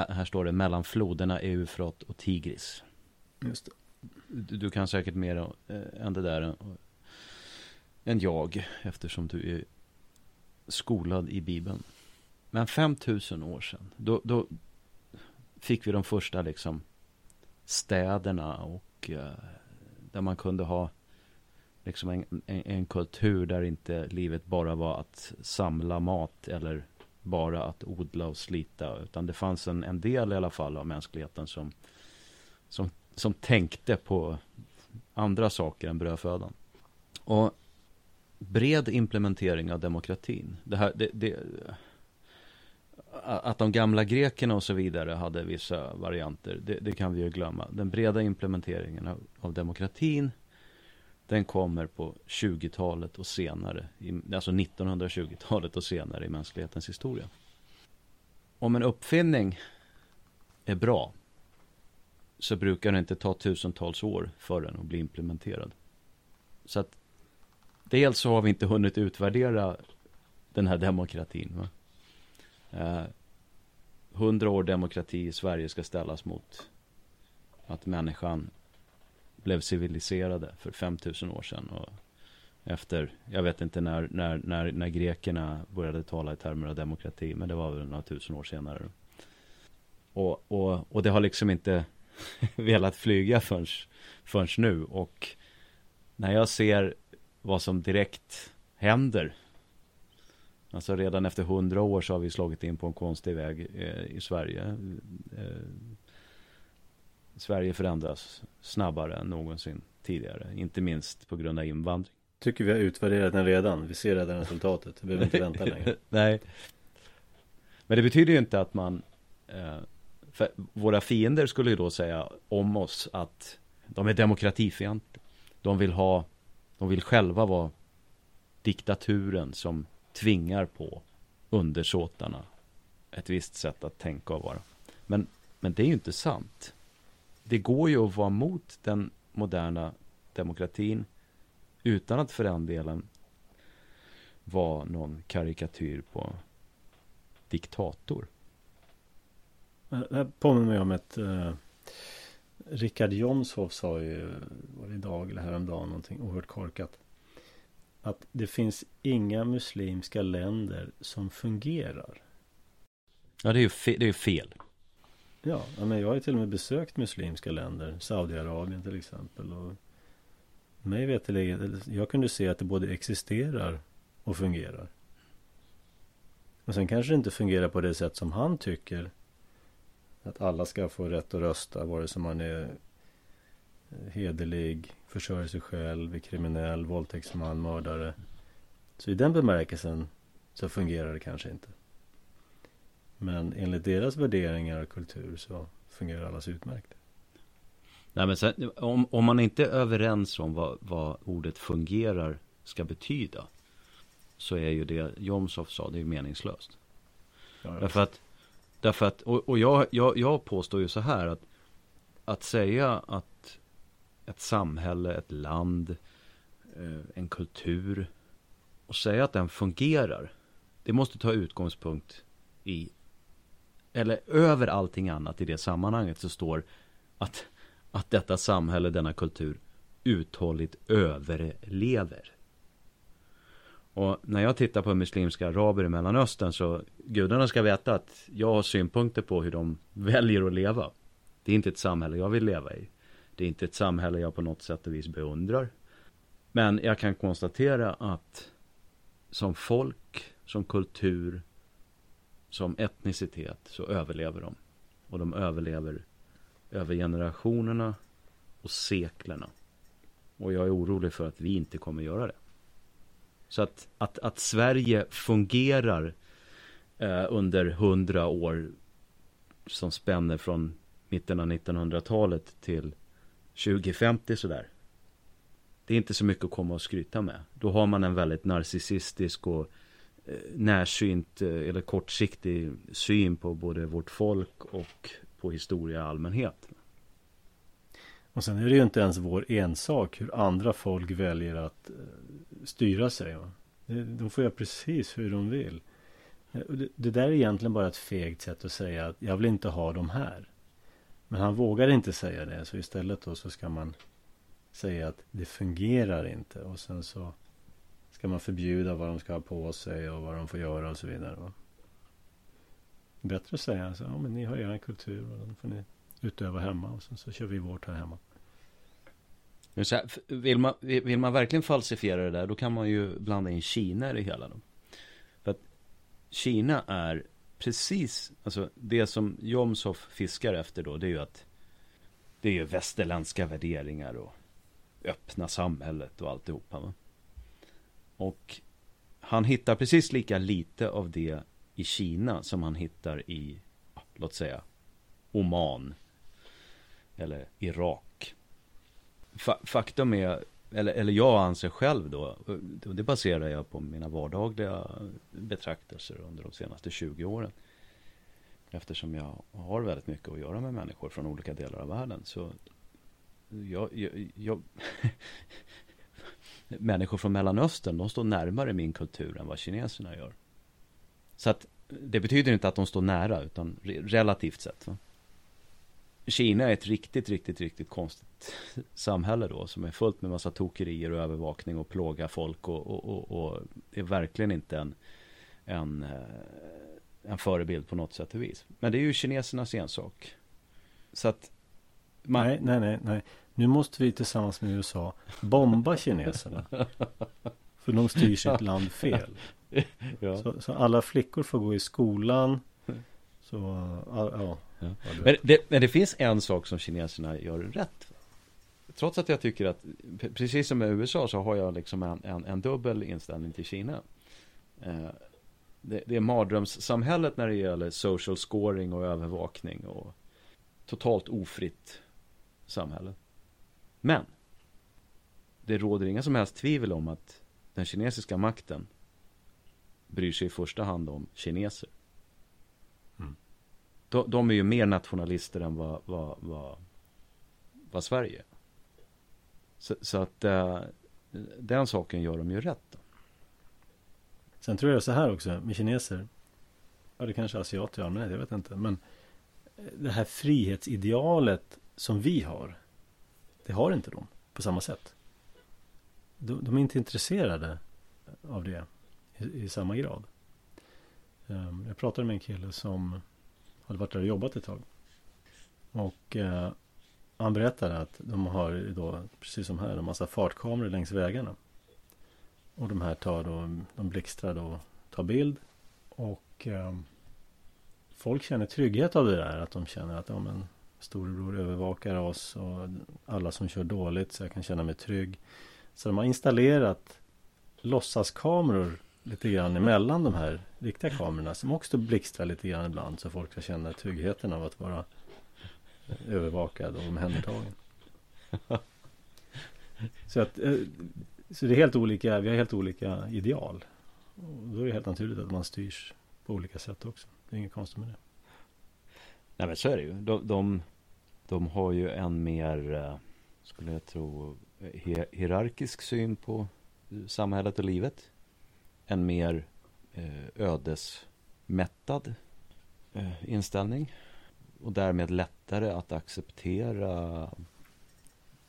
här står det mellan floderna Eufrat och Tigris. Just det. Du, du kan säkert mer äh, än det där än jag eftersom du är skolad i Bibeln. Men 5000 år sedan, då, då fick vi de första liksom städerna och eh, där man kunde ha liksom en, en, en, kultur där inte livet bara var att samla mat eller bara att odla och slita. Utan det fanns en, en del i alla fall av mänskligheten som, som, som tänkte på andra saker än brödfödan. Och bred implementering av demokratin. Det här, det, det, att de gamla grekerna och så vidare hade vissa varianter, det, det kan vi ju glömma. Den breda implementeringen av, av demokratin den kommer på 20-talet och senare, alltså 1920-talet och senare i mänsklighetens historia. Om en uppfinning är bra så brukar det inte ta tusentals år för den att bli implementerad. Så att dels så har vi inte hunnit utvärdera den här demokratin. Va? Eh, hundra år demokrati i Sverige ska ställas mot att människan blev civiliserade för 5000 år sedan. Och efter, jag vet inte när, när, när, när grekerna började tala i termer av demokrati, men det var väl några tusen år senare. Och, och, och det har liksom inte velat flyga förrän, förrän nu. Och när jag ser vad som direkt händer Alltså redan efter hundra år så har vi slagit in på en konstig väg eh, i Sverige. Eh, Sverige förändras snabbare än någonsin tidigare. Inte minst på grund av invandring. Tycker vi har utvärderat den redan. Vi ser redan resultatet. Vi behöver inte vänta längre. Nej. Men det betyder ju inte att man eh, våra fiender skulle ju då säga om oss att de är demokratifientliga. De vill ha, de vill själva vara diktaturen som tvingar på undersåtarna ett visst sätt att tänka och vara. Men, men det är ju inte sant det går ju att vara mot den moderna demokratin utan att för den delen vara någon karikatyr på diktator. Det här påminner mig om ett eh, Richard Jomshoff sa ju var det idag eller häromdagen någonting oerhört korkat. Att det finns inga muslimska länder som fungerar. Ja det är ju fel. Det är fel. Ja, men jag har ju till och med besökt muslimska länder. Saudiarabien till exempel. Och mig veterligen, jag kunde se att det både existerar och fungerar. Och sen kanske det inte fungerar på det sätt som han tycker. Att alla ska få rätt att rösta, vare sig man är hederlig, försörjer sig själv, är kriminell, våldtäktsman, mördare. Så i den bemärkelsen så fungerar det kanske inte. Men enligt deras värderingar och kultur så fungerar allas utmärkt. Nej, men sen, om, om man inte är överens om vad, vad ordet fungerar ska betyda så är ju det Jomshof sa, det är meningslöst. Ja, Därför att, därför att och, och jag, jag, jag påstår ju så här att att säga att ett samhälle, ett land, eh, en kultur och säga att den fungerar. Det måste ta utgångspunkt i eller över allting annat i det sammanhanget så står att, att detta samhälle, denna kultur uthålligt överlever. Och när jag tittar på muslimska araber i Mellanöstern så gudarna ska veta att jag har synpunkter på hur de väljer att leva. Det är inte ett samhälle jag vill leva i. Det är inte ett samhälle jag på något sätt och vis beundrar. Men jag kan konstatera att som folk, som kultur, som etnicitet så överlever de. Och de överlever över generationerna och seklerna. Och jag är orolig för att vi inte kommer göra det. Så att, att, att Sverige fungerar eh, under hundra år som spänner från mitten av 1900-talet till 2050 sådär. Det är inte så mycket att komma och skryta med. Då har man en väldigt narcissistisk och eh, närsynt eh, eller kortsiktig syn på både vårt folk och på historia i allmänhet. Och sen är det ju inte ens vår ensak hur andra folk väljer att eh, styra sig. Va? De får göra precis hur de vill. Eh, det där är egentligen bara ett fegt sätt att säga att jag vill inte ha dem här. Men han vågar inte säga det. Så istället då så ska man säga att det fungerar inte. Och sen så ska man förbjuda vad de ska ha på sig och vad de får göra och så vidare. Va? Bättre att säga så, ja men ni har er kultur och då får ni utöva hemma och sen så kör vi vårt här hemma. Här, vill, man, vill man verkligen falsifiera det där då kan man ju blanda in Kina i det hela. Då. För att Kina är precis, alltså det som Jomshof fiskar efter då det är ju att det är ju västerländska värderingar och öppna samhället och alltihopa. Va? Och han hittar precis lika lite av det i Kina som han hittar i, låt säga, Oman eller Irak. Faktum är, eller, eller jag anser själv då, och det baserar jag på mina vardagliga betraktelser under de senaste 20 åren. Eftersom jag har väldigt mycket att göra med människor från olika delar av världen. Så jag, jag, jag människor från Mellanöstern, de står närmare min kultur än vad kineserna gör. Så att det betyder inte att de står nära, utan relativt sett. Va? Kina är ett riktigt, riktigt, riktigt konstigt samhälle då som är fullt med massa tokerier och övervakning och plåga folk och, och, och, och är verkligen inte en, en, eh, en förebild på något sätt och vis. Men det är ju kinesernas ensak. Så att man... Nej, nej, nej, nej. Nu måste vi tillsammans med USA bomba kineserna. För de styr sitt land fel. Ja. Så, så, alla flickor får gå i skolan. Så, ja. Ja. Men, det, men det finns en sak som kineserna gör rätt. Trots att jag tycker att, precis som med USA så har jag liksom en, en, en dubbel inställning till Kina. Eh, det, det är mardrömssamhället när det gäller social scoring och övervakning och totalt ofritt samhälle. Men det råder inga som helst tvivel om att den kinesiska makten bryr sig i första hand om kineser. De, de, är ju mer nationalister än vad, vad, vad, vad Sverige. Så, så, att uh, den saken gör de ju rätt. Då. Sen tror jag så här också med kineser. Ja, det kanske asiater i allmänhet, jag vet inte. Men eh, det här frihetsidealet som vi har. Det har inte de på samma sätt. De, de är inte intresserade av det i, i samma grad. Ehm, jag pratade med en kille som hade varit där och jobbat ett tag. Och eh, han berättade att de har då, precis som här, en massa fartkameror längs vägarna. Och de här tar då, de blixtrar då, tar bild. Och eh, folk känner trygghet av det där. Att de känner att ja, men, storebror övervakar oss och alla som kör dåligt så jag kan känna mig trygg. Så de har installerat låtsaskameror lite grann emellan de här riktiga kamerorna som också blixtrar lite grann ibland så folk ska känna tryggheten av att vara övervakad och omhändertagen. Så att eh, så det är helt olika, vi har helt olika ideal. Och då är det helt naturligt att man styrs på olika sätt också. Det är inget konstigt med det. Nej men så är det ju. De, de, de har ju en mer, eh, skulle jag tro, hierarkisk syn på eh, samhället och livet. En mer eh, ödesmättad eh, inställning. Och därmed lättare att acceptera,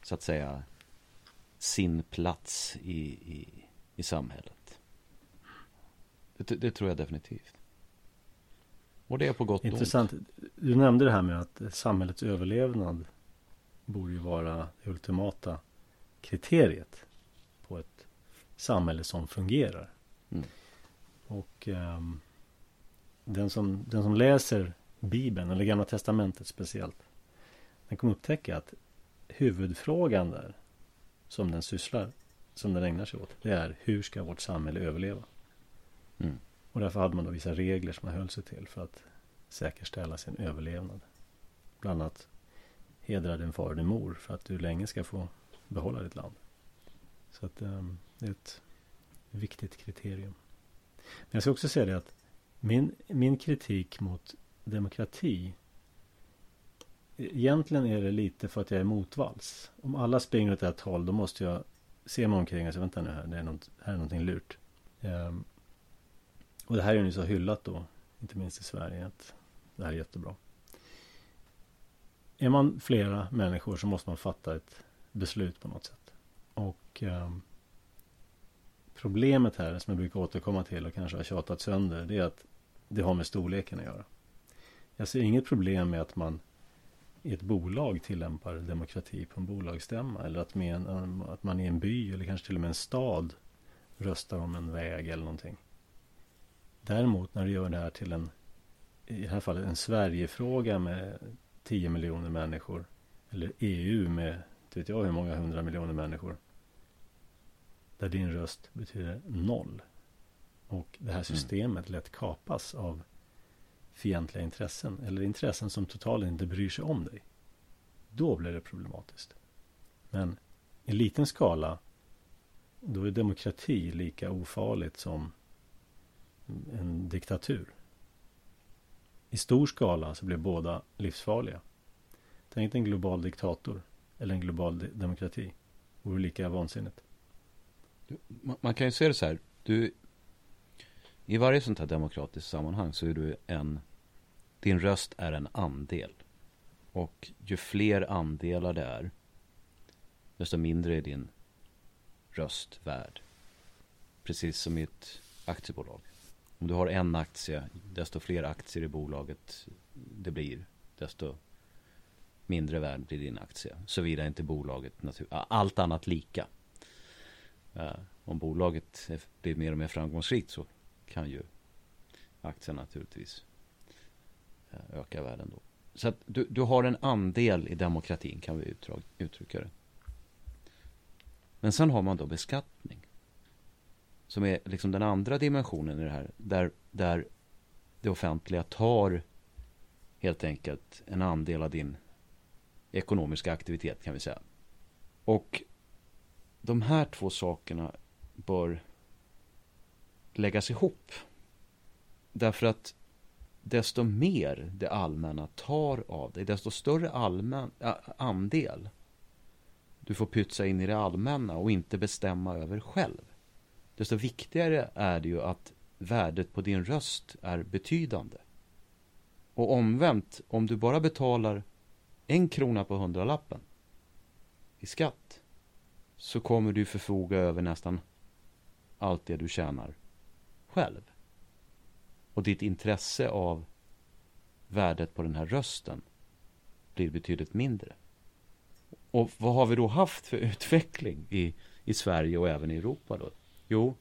så att säga, sin plats i, i, i samhället. Det, det, tror jag definitivt. Och det är på gott och Intressant. Ont. Du nämnde det här med att samhällets överlevnad borde ju vara det ultimata kriteriet på ett samhälle som fungerar. Mm. Och um, den, som, den som läser Bibeln, eller Gamla Testamentet speciellt, den kommer upptäcka att huvudfrågan där, som den sysslar, som den ägnar sig åt, det är hur ska vårt samhälle överleva? Mm. Och därför hade man då vissa regler som man höll sig till för att säkerställa sin överlevnad. Bland annat hedra din far och din mor för att du länge ska få behålla ditt land. Så att um, det är ett viktigt kriterium. Men jag ska också säga det att min, min kritik mot demokrati Egentligen är det lite för att jag är motvalls. Om alla springer åt ett håll då måste jag se mig omkring och säga vänta nu här, det är något, här är någonting lurt. Um, och det här är ju så hyllat då, inte minst i Sverige, att det här är jättebra. Är man flera människor så måste man fatta ett beslut på något sätt. Och um, Problemet här som jag brukar återkomma till och kanske har tjatat sönder det är att det har med storleken att göra. Jag ser inget problem med att man i ett bolag tillämpar demokrati på en bolagsstämma eller att, med en, att man i en by eller kanske till och med en stad röstar om en väg eller någonting. Däremot när du gör det här till en i det här fallet en Sverigefråga med 10 miljoner människor eller EU med inte vet jag hur många hundra miljoner människor där din röst betyder noll. Och det här mm. systemet lätt kapas av fientliga intressen eller intressen som totalt inte bryr sig om dig. Då blir det problematiskt. Men i liten skala då är demokrati lika ofarligt som en diktatur. I stor skala så blir båda livsfarliga. Tänk dig en global diktator eller en global demokrati. Det vore lika vansinnigt. Man kan ju se det så här. Du, I varje sånt här demokratiskt sammanhang så är du en Din röst är en andel. Och ju fler andelar det är desto mindre är din röst värd. Precis som i ett aktiebolag. Om du har en aktie, desto fler aktier i bolaget det blir, desto mindre värd blir din aktie. Såvida inte bolaget, allt annat lika. Eh, om bolaget blir mer och mer framgångsrikt så kan ju aktien naturligtvis eh, öka värden då. Så att du, du har en andel i demokratin kan vi uttrycka det. Men sen har man då beskattning. Som är liksom den andra dimensionen i det här. Där, där det offentliga tar helt enkelt en andel av din ekonomiska aktivitet kan vi säga. Och de här två sakerna bör läggas ihop. Därför att desto mer det allmänna tar av dig, desto större allmän, äh, andel du får pytsa in i det allmänna och inte bestämma över själv. Desto viktigare är det ju att värdet på din röst är betydande. Och omvänt, om du bara betalar en krona på hundralappen i skatt så kommer du förfoga över nästan allt det du tjänar själv. Och ditt intresse av värdet på den här rösten blir betydligt mindre. Och vad har vi då haft för utveckling i, i Sverige och även i Europa då? Jo,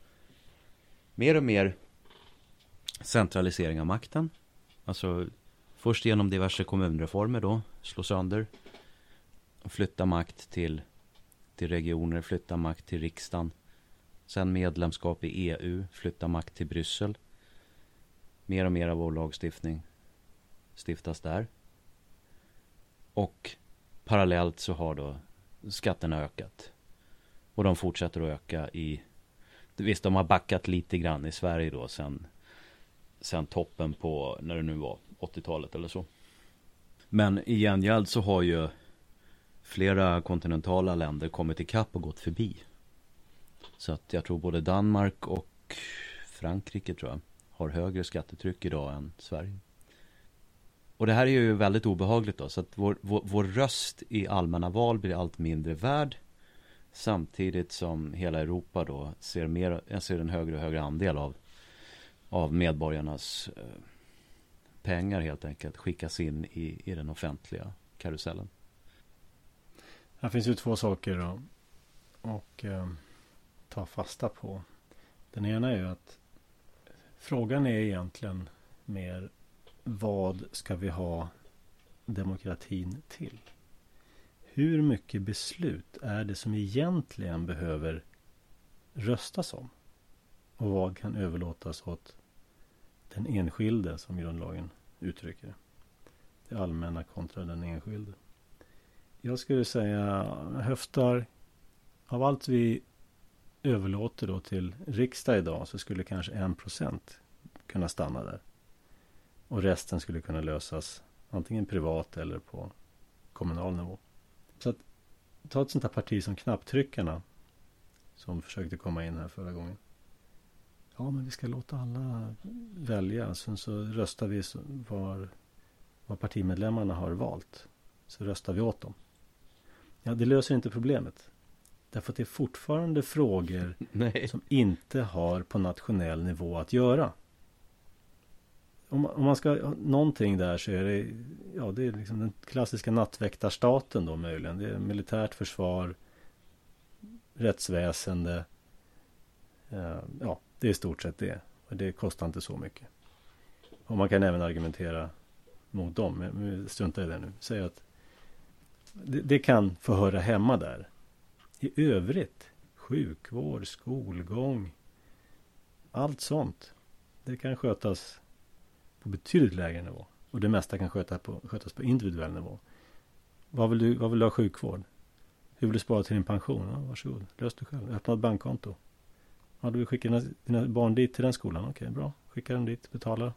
mer och mer centralisering av makten. Alltså först genom diverse kommunreformer då, slå sönder. och Flytta makt till, till regioner, flytta makt till riksdagen. Sen medlemskap i EU, flytta makt till Bryssel. Mer och mer av vår lagstiftning stiftas där. Och parallellt så har då skatterna ökat. Och de fortsätter att öka i Visst, de har backat lite grann i Sverige då sen sen toppen på, när det nu var, 80-talet eller så. Men i gengäld så har ju flera kontinentala länder kommit ikapp och gått förbi. Så att jag tror både Danmark och Frankrike tror jag har högre skattetryck idag än Sverige. Och det här är ju väldigt obehagligt då. Så att vår, vår, vår röst i allmänna val blir allt mindre värd. Samtidigt som hela Europa då ser, mer, ser en högre och högre andel av, av medborgarnas eh, pengar helt enkelt skickas in i, i den offentliga karusellen. Här finns ju två saker att och, eh, ta fasta på. Den ena är ju att frågan är egentligen mer vad ska vi ha demokratin till? Hur mycket beslut är det som egentligen behöver röstas om? Och vad kan överlåtas åt den enskilde som grundlagen uttrycker det? Det allmänna kontra den enskilde. Jag skulle säga höftar av allt vi överlåter då till riksdag idag så skulle kanske en procent kunna stanna där. Och resten skulle kunna lösas antingen privat eller på kommunal nivå. Så att ta ett sånt här parti som knapptryckarna som försökte komma in här förra gången. Ja, men vi ska låta alla välja. Sen så röstar vi var, vad partimedlemmarna har valt. Så röstar vi åt dem. Ja, det löser inte problemet. Därför att det är fortfarande frågor som inte har på nationell nivå att göra om, om man ska ha någonting där så är det Ja det är liksom den klassiska nattväktarstaten då möjligen. Det är militärt försvar Rättsväsende eh, Ja det är i stort sett det. Och det kostar inte så mycket. Och man kan även argumentera mot dem. Men strunta i det nu. Säg att det, det kan få höra hemma där. I övrigt sjukvård, skolgång allt sånt. Det kan skötas på betydligt lägre nivå. Och det mesta kan sköta på, skötas på individuell nivå. Vad vill, du, vad vill du ha sjukvård? Hur vill du spara till din pension? Ja, varsågod, lös det själv. Öppna ett bankkonto. Ja, du vill skicka dina, dina barn dit till den skolan? Okej, bra. Skicka dem dit, betala.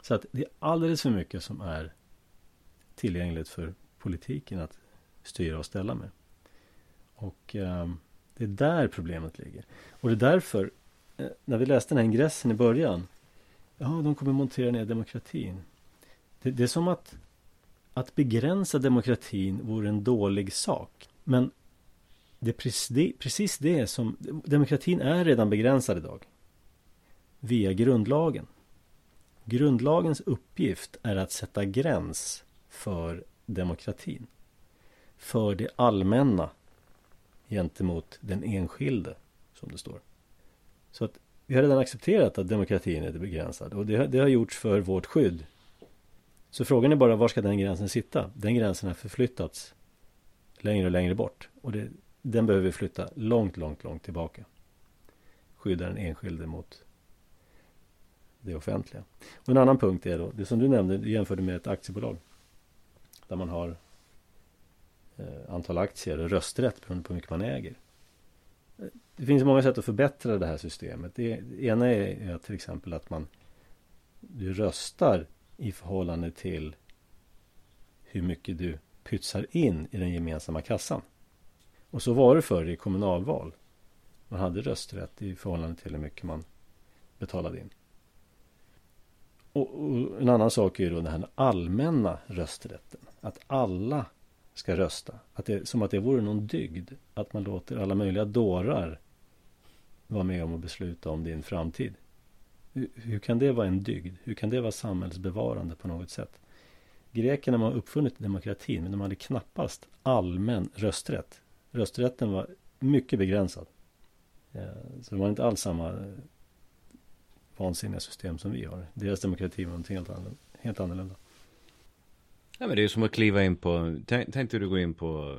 Så att det är alldeles för mycket som är tillgängligt för politiken att styra och ställa med. Och eh, det är där problemet ligger. Och det är därför, eh, när vi läste den här ingressen i början, Ja, de kommer montera ner demokratin. Det, det är som att, att begränsa demokratin vore en dålig sak. Men det är precis det, precis det som... Demokratin är redan begränsad idag. Via grundlagen. Grundlagens uppgift är att sätta gräns för demokratin. För det allmänna gentemot den enskilde, som det står. Så att vi har redan accepterat att demokratin är begränsad och det, det har gjorts för vårt skydd. Så frågan är bara var ska den gränsen sitta? Den gränsen har förflyttats längre och längre bort och det, den behöver vi flytta långt, långt, långt tillbaka. Skydda den enskilde mot det offentliga. Och en annan punkt är då, det som du nämnde, du jämförde med ett aktiebolag. Där man har eh, antal aktier och rösträtt beroende på hur mycket man äger. Det finns många sätt att förbättra det här systemet. Det, ena är till exempel att man du röstar i förhållande till hur mycket du pytsar in i den gemensamma kassan. Och så var det förr i kommunalval. Man hade rösträtt i förhållande till hur mycket man betalade in. Och, och en annan sak är ju då den här allmänna rösträtten. Att alla ska rösta. Att det, som att det vore någon dygd. Att man låter alla möjliga dårar vara med om att besluta om din framtid. Hur, hur kan det vara en dygd? Hur kan det vara samhällsbevarande på något sätt? Grekerna har uppfunnit demokratin men de hade knappast allmän rösträtt. Rösträtten var mycket begränsad. Eh, så det var inte alls samma eh, vansinniga system som vi har. Deras demokrati var någonting. Helt annorlunda. Ja, men det är som att kliva in på, tänk, tänk dig du går in på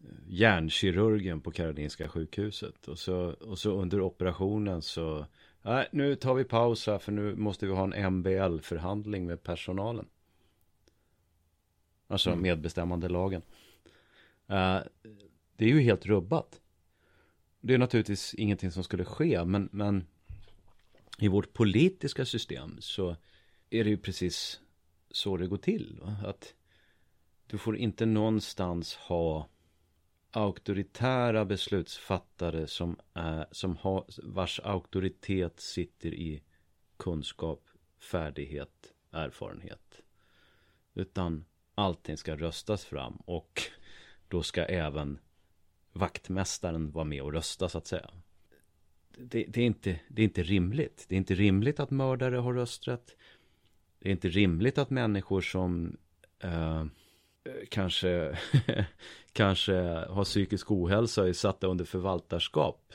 eh, hjärnkirurgen på Karolinska sjukhuset. Och så, och så under operationen så, nej nu tar vi paus här för nu måste vi ha en MBL-förhandling med personalen. Alltså mm. medbestämmande lagen. Uh, det är ju helt rubbat. Det är naturligtvis ingenting som skulle ske, men, men i vårt politiska system så är det ju precis så det går till. Va? Att du får inte någonstans ha auktoritära beslutsfattare som, är, som har, vars auktoritet sitter i kunskap, färdighet, erfarenhet. Utan allting ska röstas fram och då ska även vaktmästaren vara med och rösta så att säga. Det, det, är inte, det är inte rimligt. Det är inte rimligt att mördare har rösträtt. Det är inte rimligt att människor som eh, kanske, kanske har psykisk ohälsa är satta under förvaltarskap.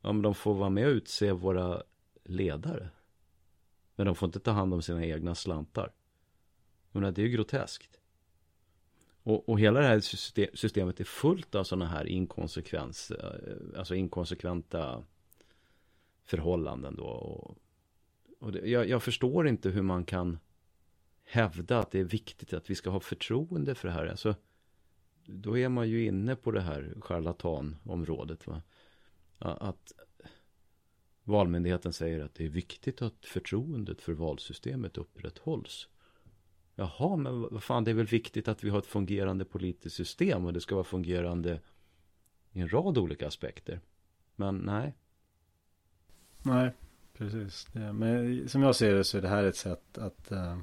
Ja, men de får vara med och utse våra ledare. Men de får inte ta hand om sina egna slantar. Jag menar, det är ju groteskt. Och, och hela det här systemet är fullt av sådana här inkonsekvens, eh, alltså inkonsekventa förhållanden då. Och, och det, jag, jag, förstår inte hur man kan hävda att det är viktigt att vi ska ha förtroende för det här. Alltså, då är man ju inne på det här charlatanområdet. Va? Att Valmyndigheten säger att det är viktigt att förtroendet för valsystemet upprätthålls. Jaha, men vad fan, det är väl viktigt att vi har ett fungerande politiskt system och det ska vara fungerande i en rad olika aspekter. Men nej. Nej, precis. Men som jag ser det så är det här ett sätt att uh,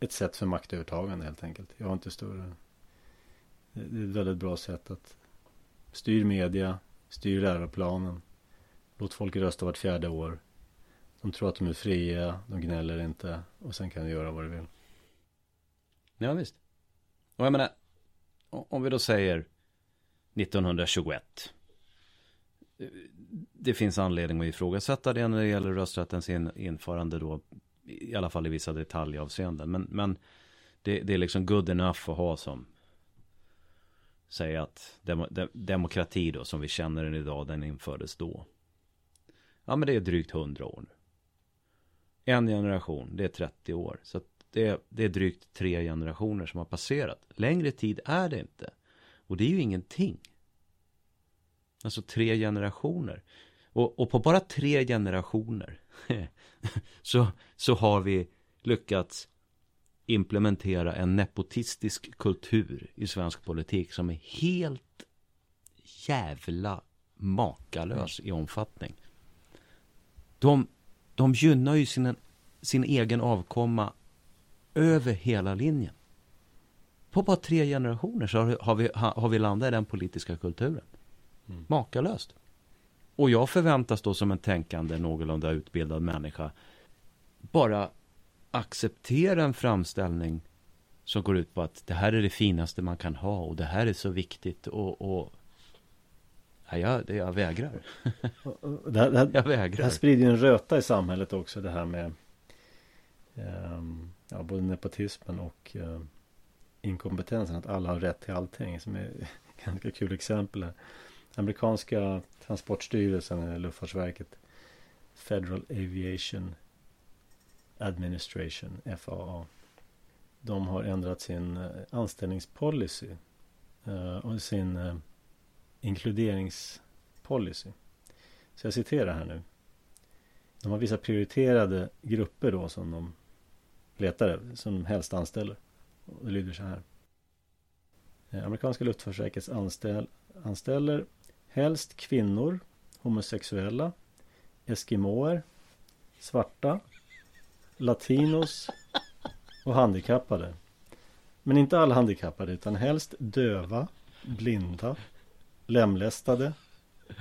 ett sätt för maktövertagande helt enkelt. Jag har inte större. Det är ett väldigt bra sätt att styr media, styr läroplanen. Låt folk rösta vart fjärde år. De tror att de är fria, de gnäller inte och sen kan de göra vad de vill. Ja, visst. Och jag menar, om vi då säger 1921. Det finns anledning att ifrågasätta det när det gäller rösträttens införande då. I alla fall i vissa detaljavseenden. Men, men det, det är liksom good enough att ha som säga att dem, demokrati då som vi känner den idag, den infördes då. Ja men det är drygt 100 år nu. En generation, det är 30 år. Så det är, det är drygt tre generationer som har passerat. Längre tid är det inte. Och det är ju ingenting. Alltså tre generationer. Och, och på bara tre generationer så, så har vi lyckats implementera en nepotistisk kultur i svensk politik som är helt jävla makalös i omfattning. De, de gynnar ju sin, sin egen avkomma över hela linjen. På bara tre generationer så har vi, har vi landat i den politiska kulturen. Mm. Makalöst. Och jag förväntas då som en tänkande, någorlunda utbildad människa bara acceptera en framställning som går ut på att det här är det finaste man kan ha och det här är så viktigt och, och ja, jag, jag vägrar. det, här, det här, jag vägrar. Det här sprider ju en röta i samhället också det här med um, ja, både nepotismen och uh, inkompetensen. Att alla har rätt till allting. Som är ett ganska kul exempel. Här. Amerikanska transportstyrelsen, eller Luftfartsverket. Federal Aviation Administration, FAA. De har ändrat sin eh, anställningspolicy. Eh, och sin eh, inkluderingspolicy. Så jag citerar här nu. De har vissa prioriterade grupper då som de letar som de helst anställer. Och det lyder så här. Amerikanska luftfartsverkets anställ, anställer helst kvinnor, homosexuella, eskimoer, svarta, latinos och handikappade. Men inte alla handikappade utan helst döva, blinda, lemlästade,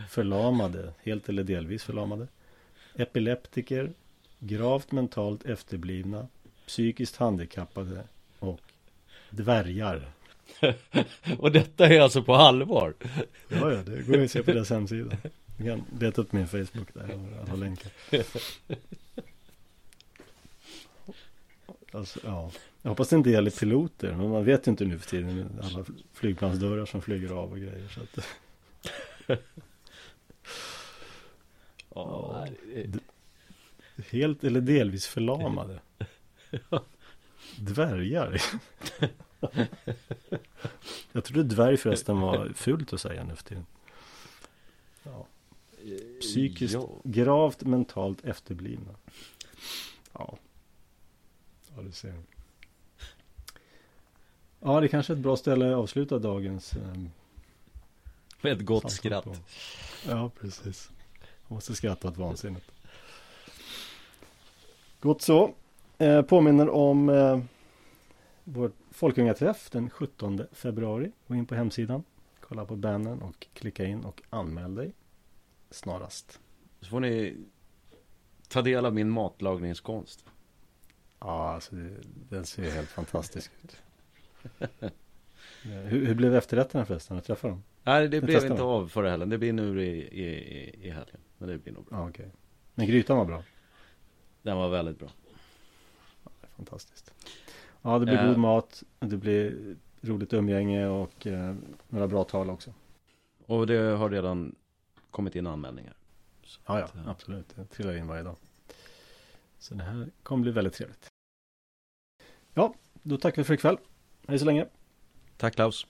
förlamade, helt eller delvis förlamade, epileptiker, gravt mentalt efterblivna, psykiskt handikappade och dvärgar. och detta är alltså på allvar? ja, ja, det går att se på deras hemsida. Du kan leta upp min Facebook där, jag har alla länkar. Alltså, ja. Jag hoppas det inte gäller piloter, men man vet ju inte nu för tiden alla flygplansdörrar som flyger av och grejer. Så att... ja, helt eller delvis förlamade. Dvärgar. Jag trodde dvärg förresten var fult att säga nu för tiden. Ja. psykiskt Ja. gravt mentalt efterblivna. Ja. Ja, du ser. Ja, det är kanske är ett bra ställe att avsluta dagens ehm, Med ett gott skratt. på. Ja, precis. Jag måste skratta åt vansinnigt. Gott så. Eh, påminner om eh, vår Folkungaträff den 17 februari. Gå in på hemsidan. Kolla på bannern och klicka in och anmäl dig snarast. Så får ni ta del av min matlagningskonst. Ja, alltså det, den ser ju helt fantastisk ut. Hur, hur blev efterrätterna förresten? Har du träffat dem? Nej, det blev inte av förra helgen. Det blir nu i, i, i, helgen. Men det blir nog bra. Ja, okej. Men grytan var bra. Den var väldigt bra. Fantastiskt. Ja, det blir Eh. god mat. Det blir roligt umgänge och eh, några bra tal också. Och det har redan kommit in anmälningar. Så Ja, ja, eh, absolut. Det trillar in varje dag. Så det här kommer bli väldigt trevligt. Ja, då tackar vi för ikväll. Hej så länge. Tack Klaus.